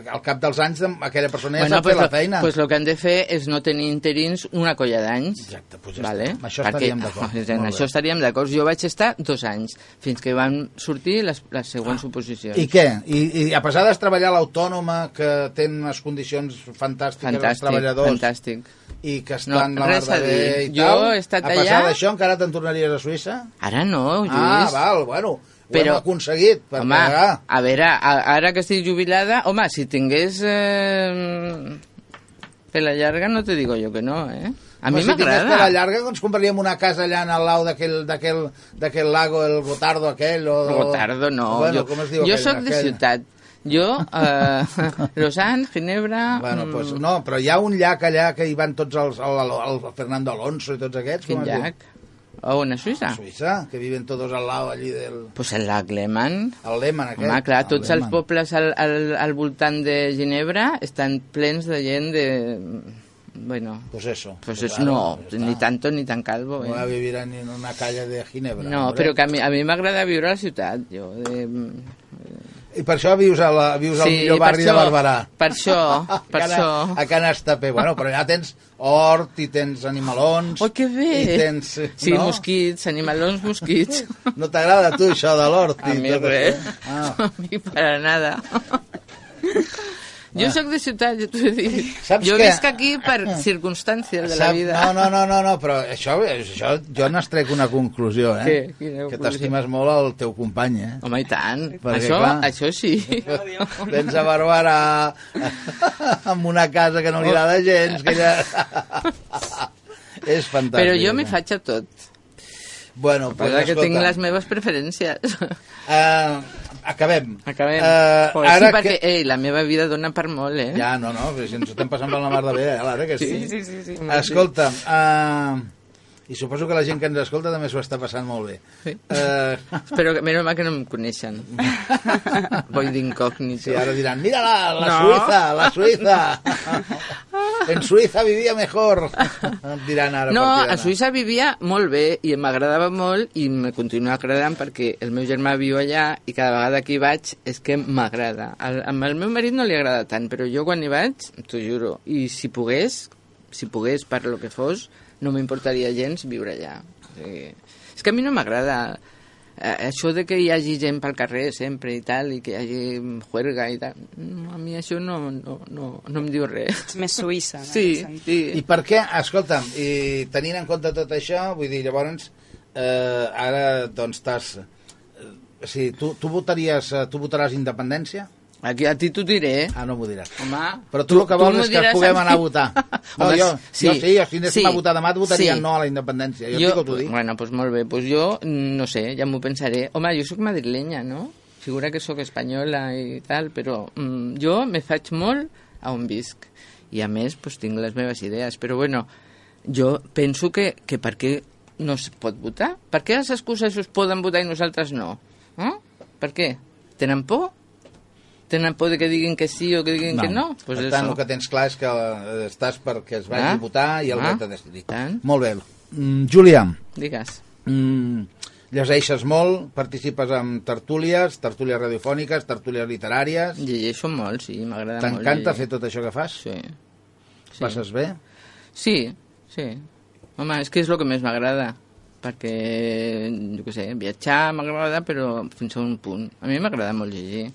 [SPEAKER 2] al cap dels anys aquella persona ja
[SPEAKER 3] bueno,
[SPEAKER 2] sap
[SPEAKER 3] pues
[SPEAKER 2] fer la feina.
[SPEAKER 3] pues lo que han de fer és no tenir interins una colla d'anys.
[SPEAKER 2] Exacte, pues ja
[SPEAKER 3] vale?
[SPEAKER 2] està. Amb això
[SPEAKER 3] Perquè,
[SPEAKER 2] estaríem d'acord.
[SPEAKER 3] En
[SPEAKER 2] Molt
[SPEAKER 3] això estaríem d'acord. Jo vaig estar dos anys, fins que van sortir les, les següents oposicions.
[SPEAKER 2] I què? I, I a pesar de treballar a l'autònoma, que té unes condicions fantàstiques els
[SPEAKER 3] Fantàstic,
[SPEAKER 2] treballadors,
[SPEAKER 3] fantàstic.
[SPEAKER 2] i que estan
[SPEAKER 3] No,
[SPEAKER 2] la
[SPEAKER 3] res
[SPEAKER 2] mar
[SPEAKER 3] a
[SPEAKER 2] de bé i
[SPEAKER 3] Jo
[SPEAKER 2] tal,
[SPEAKER 3] he estat
[SPEAKER 2] a pesar
[SPEAKER 3] allà-
[SPEAKER 2] d'això encara te'n tornaries a Suïssa?
[SPEAKER 3] Ara no, Lluís.
[SPEAKER 2] Ah, val, bueno, ho
[SPEAKER 3] Però-
[SPEAKER 2] hem aconseguit. Perquè,
[SPEAKER 3] Home,
[SPEAKER 2] ah,
[SPEAKER 3] a veure, ara que estic jubilada, home, si tingués eh, pela llarga no te digo yo que no, eh? A mi
[SPEAKER 2] si per la
[SPEAKER 3] m'agrada.
[SPEAKER 2] llarga, doncs compraríem una casa allà en el lau d'aquell lago, el Gotardo aquell, o...
[SPEAKER 3] Gotardo no.
[SPEAKER 2] Bueno,
[SPEAKER 3] jo
[SPEAKER 2] com es diu
[SPEAKER 3] jo
[SPEAKER 2] aquell,
[SPEAKER 3] sóc de ciutat. Jo, eh, Lausanne, Ginebra...
[SPEAKER 2] Bueno,
[SPEAKER 3] mm,
[SPEAKER 2] pues, no, però hi ha un llac allà que hi van tots els... El, el, el Fernando Alonso i tots aquests.
[SPEAKER 3] Quin
[SPEAKER 2] es diu?
[SPEAKER 3] A on, a Suïssa?
[SPEAKER 2] Suïssa, que viven tots al lau allí del...
[SPEAKER 3] Pues el lac Lehmann.
[SPEAKER 2] El Lehmann aquest.
[SPEAKER 3] Home, clar,
[SPEAKER 2] El
[SPEAKER 3] tots els
[SPEAKER 2] Lehmann.
[SPEAKER 3] pobles al, al, al voltant de Ginebra estan plens de gent de bueno,
[SPEAKER 2] Pues eso.
[SPEAKER 3] pues
[SPEAKER 2] Pues
[SPEAKER 3] es,
[SPEAKER 2] claro,
[SPEAKER 3] no,
[SPEAKER 2] ya
[SPEAKER 3] ni tanto ni tan calvo.
[SPEAKER 2] No va a
[SPEAKER 3] Eh?
[SPEAKER 2] vivir en una calle de Ginebra.
[SPEAKER 3] No,
[SPEAKER 2] hombre.
[SPEAKER 3] però que a mi, m'agrada viure a la ciutat, jo. Eh,
[SPEAKER 2] I per això vius, a la, vius al
[SPEAKER 3] Sí,
[SPEAKER 2] millor
[SPEAKER 3] per
[SPEAKER 2] barri de
[SPEAKER 3] això,
[SPEAKER 2] Barberà.
[SPEAKER 3] per això, per
[SPEAKER 2] a Can,
[SPEAKER 3] això.
[SPEAKER 2] A Can Estapé. Bueno, però ja tens hort i tens animalons.
[SPEAKER 3] Oh, que bé!
[SPEAKER 2] I tens...
[SPEAKER 3] Sí,
[SPEAKER 2] no?
[SPEAKER 3] mosquits, animalons mosquits.
[SPEAKER 2] No t'agrada a tu això de l'hort?
[SPEAKER 3] A mi res.
[SPEAKER 2] Ah.
[SPEAKER 3] A mi para nada. Jo sóc de ciutat, ja t'ho he dit.
[SPEAKER 2] Saps
[SPEAKER 3] jo
[SPEAKER 2] què?
[SPEAKER 3] visc aquí per circumstàncies de la
[SPEAKER 2] Sap-
[SPEAKER 3] vida.
[SPEAKER 2] No, no, no, no, no, però això, això jo n'estrec una conclusió, eh?
[SPEAKER 3] Què? Quina
[SPEAKER 2] Que t'estimes molt el teu company, eh?
[SPEAKER 3] Home, i tant.
[SPEAKER 2] Perquè,
[SPEAKER 3] això,
[SPEAKER 2] clar,
[SPEAKER 3] això sí.
[SPEAKER 2] Vens a Barberà amb una casa que no li agrada gens, que ja... És fantàstic.
[SPEAKER 3] Però jo m'hi
[SPEAKER 2] eh?
[SPEAKER 3] faig a tot.
[SPEAKER 2] Bueno, pues,
[SPEAKER 3] Pues que
[SPEAKER 2] escolta,
[SPEAKER 3] tinc les meves preferències.
[SPEAKER 2] Uh, acabem.
[SPEAKER 3] Acabem.
[SPEAKER 2] Eh,
[SPEAKER 3] Pues
[SPEAKER 2] ara
[SPEAKER 3] sí, perquè
[SPEAKER 2] que...
[SPEAKER 3] ei, la meva vida dona per molt, eh?
[SPEAKER 2] Ja, no, no, però si ens estem passant per la mar de bé, eh, l'ara que sí.
[SPEAKER 3] sí, sí. sí.
[SPEAKER 2] Escolta, uh, i suposo que la gent que ens escolta també s'ho està passant molt bé.
[SPEAKER 3] Sí.
[SPEAKER 2] Uh,
[SPEAKER 3] Espero que, menys mal que no em coneixen. Voy d'incògnito.
[SPEAKER 2] sí, ara diran, mira-la, la
[SPEAKER 3] No.
[SPEAKER 2] Suïssa, la Suïssa. en Suïssa vivia mejor. Diran ara.
[SPEAKER 3] No, a. Suïssa vivia molt bé i m'agradava molt i me continua agradant perquè el meu germà viu allà i cada vegada que hi vaig és que m'agrada. Al- Amb el meu marit no li agrada tant, però jo quan hi vaig, t'ho juro, i si pogués, si pogués per lo que fos, no m'importaria gens viure allà. O sigui, és que a mi no m'agrada eh, això de que hi hagi gent pel carrer sempre i tal, i que hi hagi juerga i tal, no, a mi això no, no, no, no em diu res.
[SPEAKER 4] És més suïssa.
[SPEAKER 3] Sí, sí.
[SPEAKER 2] I per què, escolta'm, i tenint en compte tot això, vull dir, llavors, eh, ara, doncs, estàs... Eh, o sigui, tu, tu votaries, eh, tu votaràs independència?
[SPEAKER 3] Aquí a ti t'ho diré.
[SPEAKER 2] Ah, no m'ho diràs.
[SPEAKER 3] Home,
[SPEAKER 2] Però tu, el que vols és que puguem anar a votar. No, jo, sí, jo sí, jo, si anéssim a votar demà votaria
[SPEAKER 3] sí.
[SPEAKER 2] no a la independència. Jo,
[SPEAKER 3] Jo,
[SPEAKER 2] t'ho dic.
[SPEAKER 3] bueno, doncs molt bé, doncs jo, no sé, ja m'ho pensaré. Home, jo sóc madrilenya, no? Figura que sóc espanyola i tal, però mm, jo me faig molt a on visc. I a més, doncs tinc les meves idees. Però bueno, jo penso que, que per què no es pot votar? Per què els escocesos poden votar i nosaltres no? Eh? Per què? Tenen por? Tenen por de que diguin que sí o que diguin que no? Pues
[SPEAKER 2] per tant, el que tens clar és que eh, estàs perquè es vagi
[SPEAKER 3] Ah,
[SPEAKER 2] a votar i el
[SPEAKER 3] ah,
[SPEAKER 2] dret a decidir.
[SPEAKER 3] tant.
[SPEAKER 2] Molt bé. Mm, Júlia,
[SPEAKER 3] Digues.
[SPEAKER 2] mm, llegeixes molt, participes en tertúlies, tertúlies radiofòniques, tertúlies literàries...
[SPEAKER 3] Llegeixo molt, sí, m'agrada molt.
[SPEAKER 2] T'encanta fer tot això que fas?
[SPEAKER 3] Sí. sí.
[SPEAKER 2] Passes bé?
[SPEAKER 3] Sí, sí. Home, és que és el que més m'agrada, perquè, jo què sé, viatjar m'agrada, però fins a un punt. A mi m'agrada molt llegir.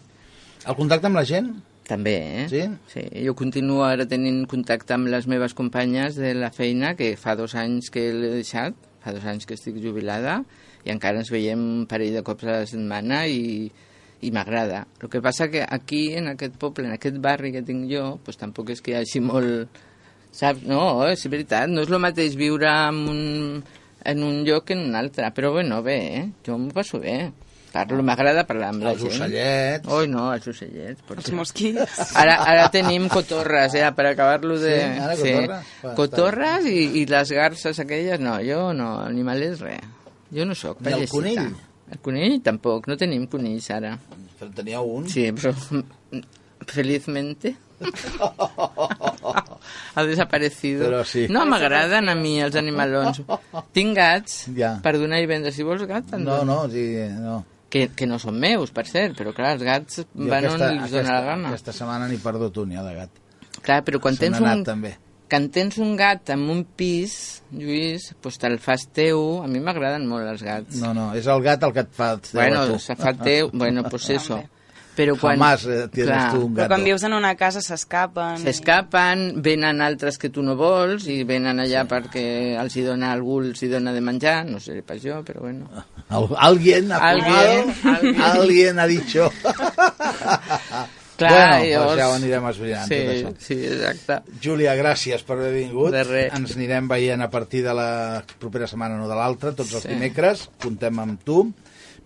[SPEAKER 2] El contacte amb la gent?
[SPEAKER 3] També, eh?
[SPEAKER 2] Sí?
[SPEAKER 3] Sí, jo continuo ara tenint contacte amb les meves companyes de la feina, que fa dos anys que l'he deixat, fa dos anys que estic jubilada, i encara ens veiem un parell de cops a la setmana i, i m'agrada. El que passa que aquí, en aquest poble, en aquest barri que tinc jo, pues tampoc és que hi hagi molt... Saps? No, és veritat, no és el mateix viure en un, en un lloc que en un altre, però bueno, bé, eh? jo m'ho passo bé. Parlo, m'agrada parlar amb la
[SPEAKER 2] Els
[SPEAKER 3] gent.
[SPEAKER 2] ocellets...
[SPEAKER 3] Oi, no, els ocellets. per
[SPEAKER 4] Els mosquits.
[SPEAKER 3] Ara, ara tenim cotorres, eh, per acabar-lo de...
[SPEAKER 2] Sí, ara cotorres? Va,
[SPEAKER 3] Cotorres i, i les garces aquelles, no, jo no, animalets, res. Jo no sóc
[SPEAKER 2] Ni el conill?
[SPEAKER 3] El conill tampoc, no tenim conills ara.
[SPEAKER 2] Però en teníeu un?
[SPEAKER 3] Sí, però felizmente ha desaparecido.
[SPEAKER 2] Però sí.
[SPEAKER 3] No m'agraden a mi els animalons. Tinc gats,
[SPEAKER 2] Ja.
[SPEAKER 3] per donar i vendre. Si vols gat,
[SPEAKER 2] No,
[SPEAKER 3] dono.
[SPEAKER 2] no, sí, no.
[SPEAKER 3] Que, que no són meus, per cert, però clar, els gats
[SPEAKER 2] Jo
[SPEAKER 3] van on els
[SPEAKER 2] aquesta,
[SPEAKER 3] dóna la gana.
[SPEAKER 2] aquesta setmana n'hi perdut un, ja, de gat.
[SPEAKER 3] Clar, però quan tens un,
[SPEAKER 2] també.
[SPEAKER 3] quan tens un gat en un pis, Lluís, doncs te'l fas teu. A mi m'agraden molt els gats.
[SPEAKER 2] No, no, és el gat el que et fa teu a
[SPEAKER 3] bueno, se fa teu, bueno, pues eso. Però quan...
[SPEAKER 2] Jamás eh, tienes
[SPEAKER 3] clar,
[SPEAKER 2] tu un
[SPEAKER 4] Però
[SPEAKER 2] gato.
[SPEAKER 4] quan vius en una casa s'escapen.
[SPEAKER 3] S'escapen, venen altres que tu no vols i venen allà perquè els hi dona algú, els hi dona de menjar, no sé pas jo, però bueno.
[SPEAKER 2] Al, alguien ha
[SPEAKER 3] Alguien, alguien.
[SPEAKER 2] alguien ha dicho.
[SPEAKER 3] Clar,
[SPEAKER 2] bueno,
[SPEAKER 3] llavors-
[SPEAKER 2] doncs ja ho anirem esbrinant,
[SPEAKER 3] sí,
[SPEAKER 2] tot això.
[SPEAKER 3] sí, exacte.
[SPEAKER 2] Júlia, gràcies per haver vingut.
[SPEAKER 3] De res.
[SPEAKER 2] Ens anirem veient a partir de la propera setmana, no de l'altra, tots els
[SPEAKER 3] Sí.
[SPEAKER 2] dimecres. Comptem amb tu.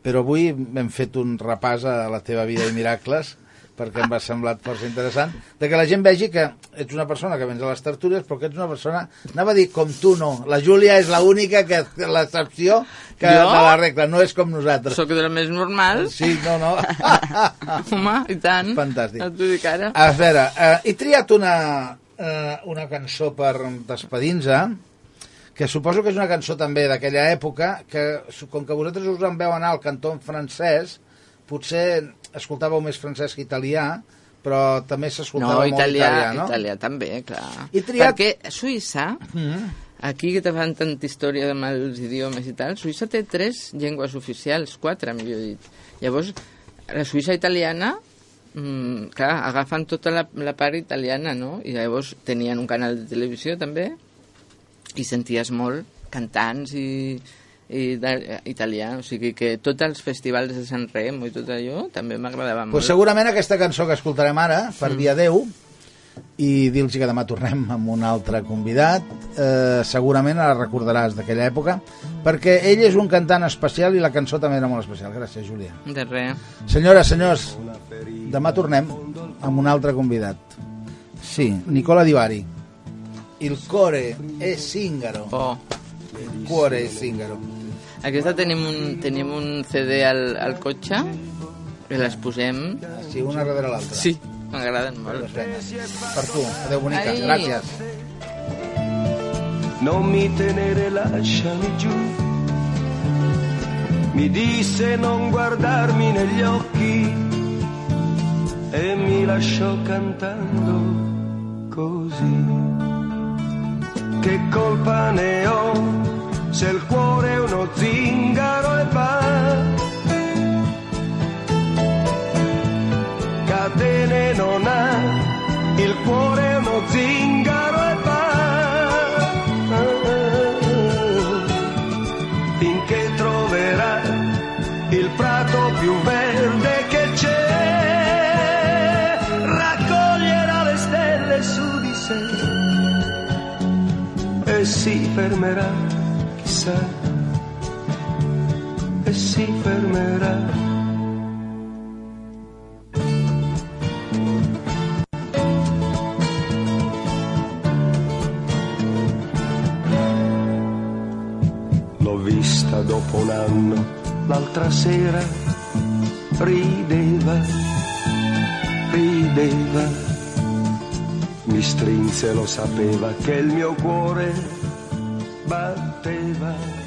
[SPEAKER 2] Però avui hem fet un repàs a la teva vida i miracles perquè em va semblat força interessant, de que la gent vegi que ets una persona que vens a les tertúlies, però que ets una persona, anava a dir com tu no, la Júlia és l'única que l'excepció que
[SPEAKER 3] Jo?
[SPEAKER 2] de la regla, no és com nosaltres.
[SPEAKER 3] Soc de la més normal.
[SPEAKER 2] Sí, no, no.
[SPEAKER 3] Home, i tant.
[SPEAKER 2] Fantàstic.
[SPEAKER 3] Et ho dic ara.
[SPEAKER 2] A veure, eh, he triat una, eh, una cançó per despedir-nos, que suposo que és una cançó també d'aquella època, que com que vosaltres us en veu anar al cantó en francès, potser escoltàveu més francès que italià, però també s'escoltava
[SPEAKER 3] No,
[SPEAKER 2] molt
[SPEAKER 3] italià,
[SPEAKER 2] italià, no?
[SPEAKER 3] italià també, clar.
[SPEAKER 2] I triat-
[SPEAKER 3] Perquè Suïssa,
[SPEAKER 2] Mm.
[SPEAKER 3] aquí que te fan tanta història amb els idiomes i tal, Suïssa té tres llengües oficials, quatre, millor dit. Llavors, la Suïssa italiana, mm, clar, agafen tota la, la part italiana, no? I llavors tenien un canal de televisió també i senties molt cantants i, i de, italià, o sigui que tots els festivals de Sant Remo i tot allò també m'agradava molt.
[SPEAKER 2] Pues segurament aquesta cançó que escoltarem ara, per
[SPEAKER 3] Mm.
[SPEAKER 2] dia 10, i dir-los que demà tornem amb un altre convidat, eh, segurament la recordaràs d'aquella època, perquè ell és un cantant especial i la cançó també era molt especial. Gràcies, Júlia.
[SPEAKER 3] De res.
[SPEAKER 2] Senyores, senyors, demà tornem amb un altre convidat. Sí, Nicola Divari. Il core è zingaro.
[SPEAKER 3] Oh.
[SPEAKER 2] Il cuore è zingaro.
[SPEAKER 3] Aquesta tenim un, tenim un CD al, al cotxe que les posem...
[SPEAKER 2] Sí, una darrere l'altra.
[SPEAKER 3] Sí, m'agraden molt.
[SPEAKER 2] Per tu. Adéu, bonica.
[SPEAKER 3] Ai.
[SPEAKER 2] Gràcies.
[SPEAKER 5] non mi tenere, lasciami giù. Mi disse non guardarmi negli occhi e mi lasciò cantando così. Che colpa ne ho se il cuore è uno zingaro e va? Catene non ha, il cuore è uno zingaro dopo un anno, l'altra sera rideva, rideva, mi strinse, lo sapeva che il mio cuore batteva.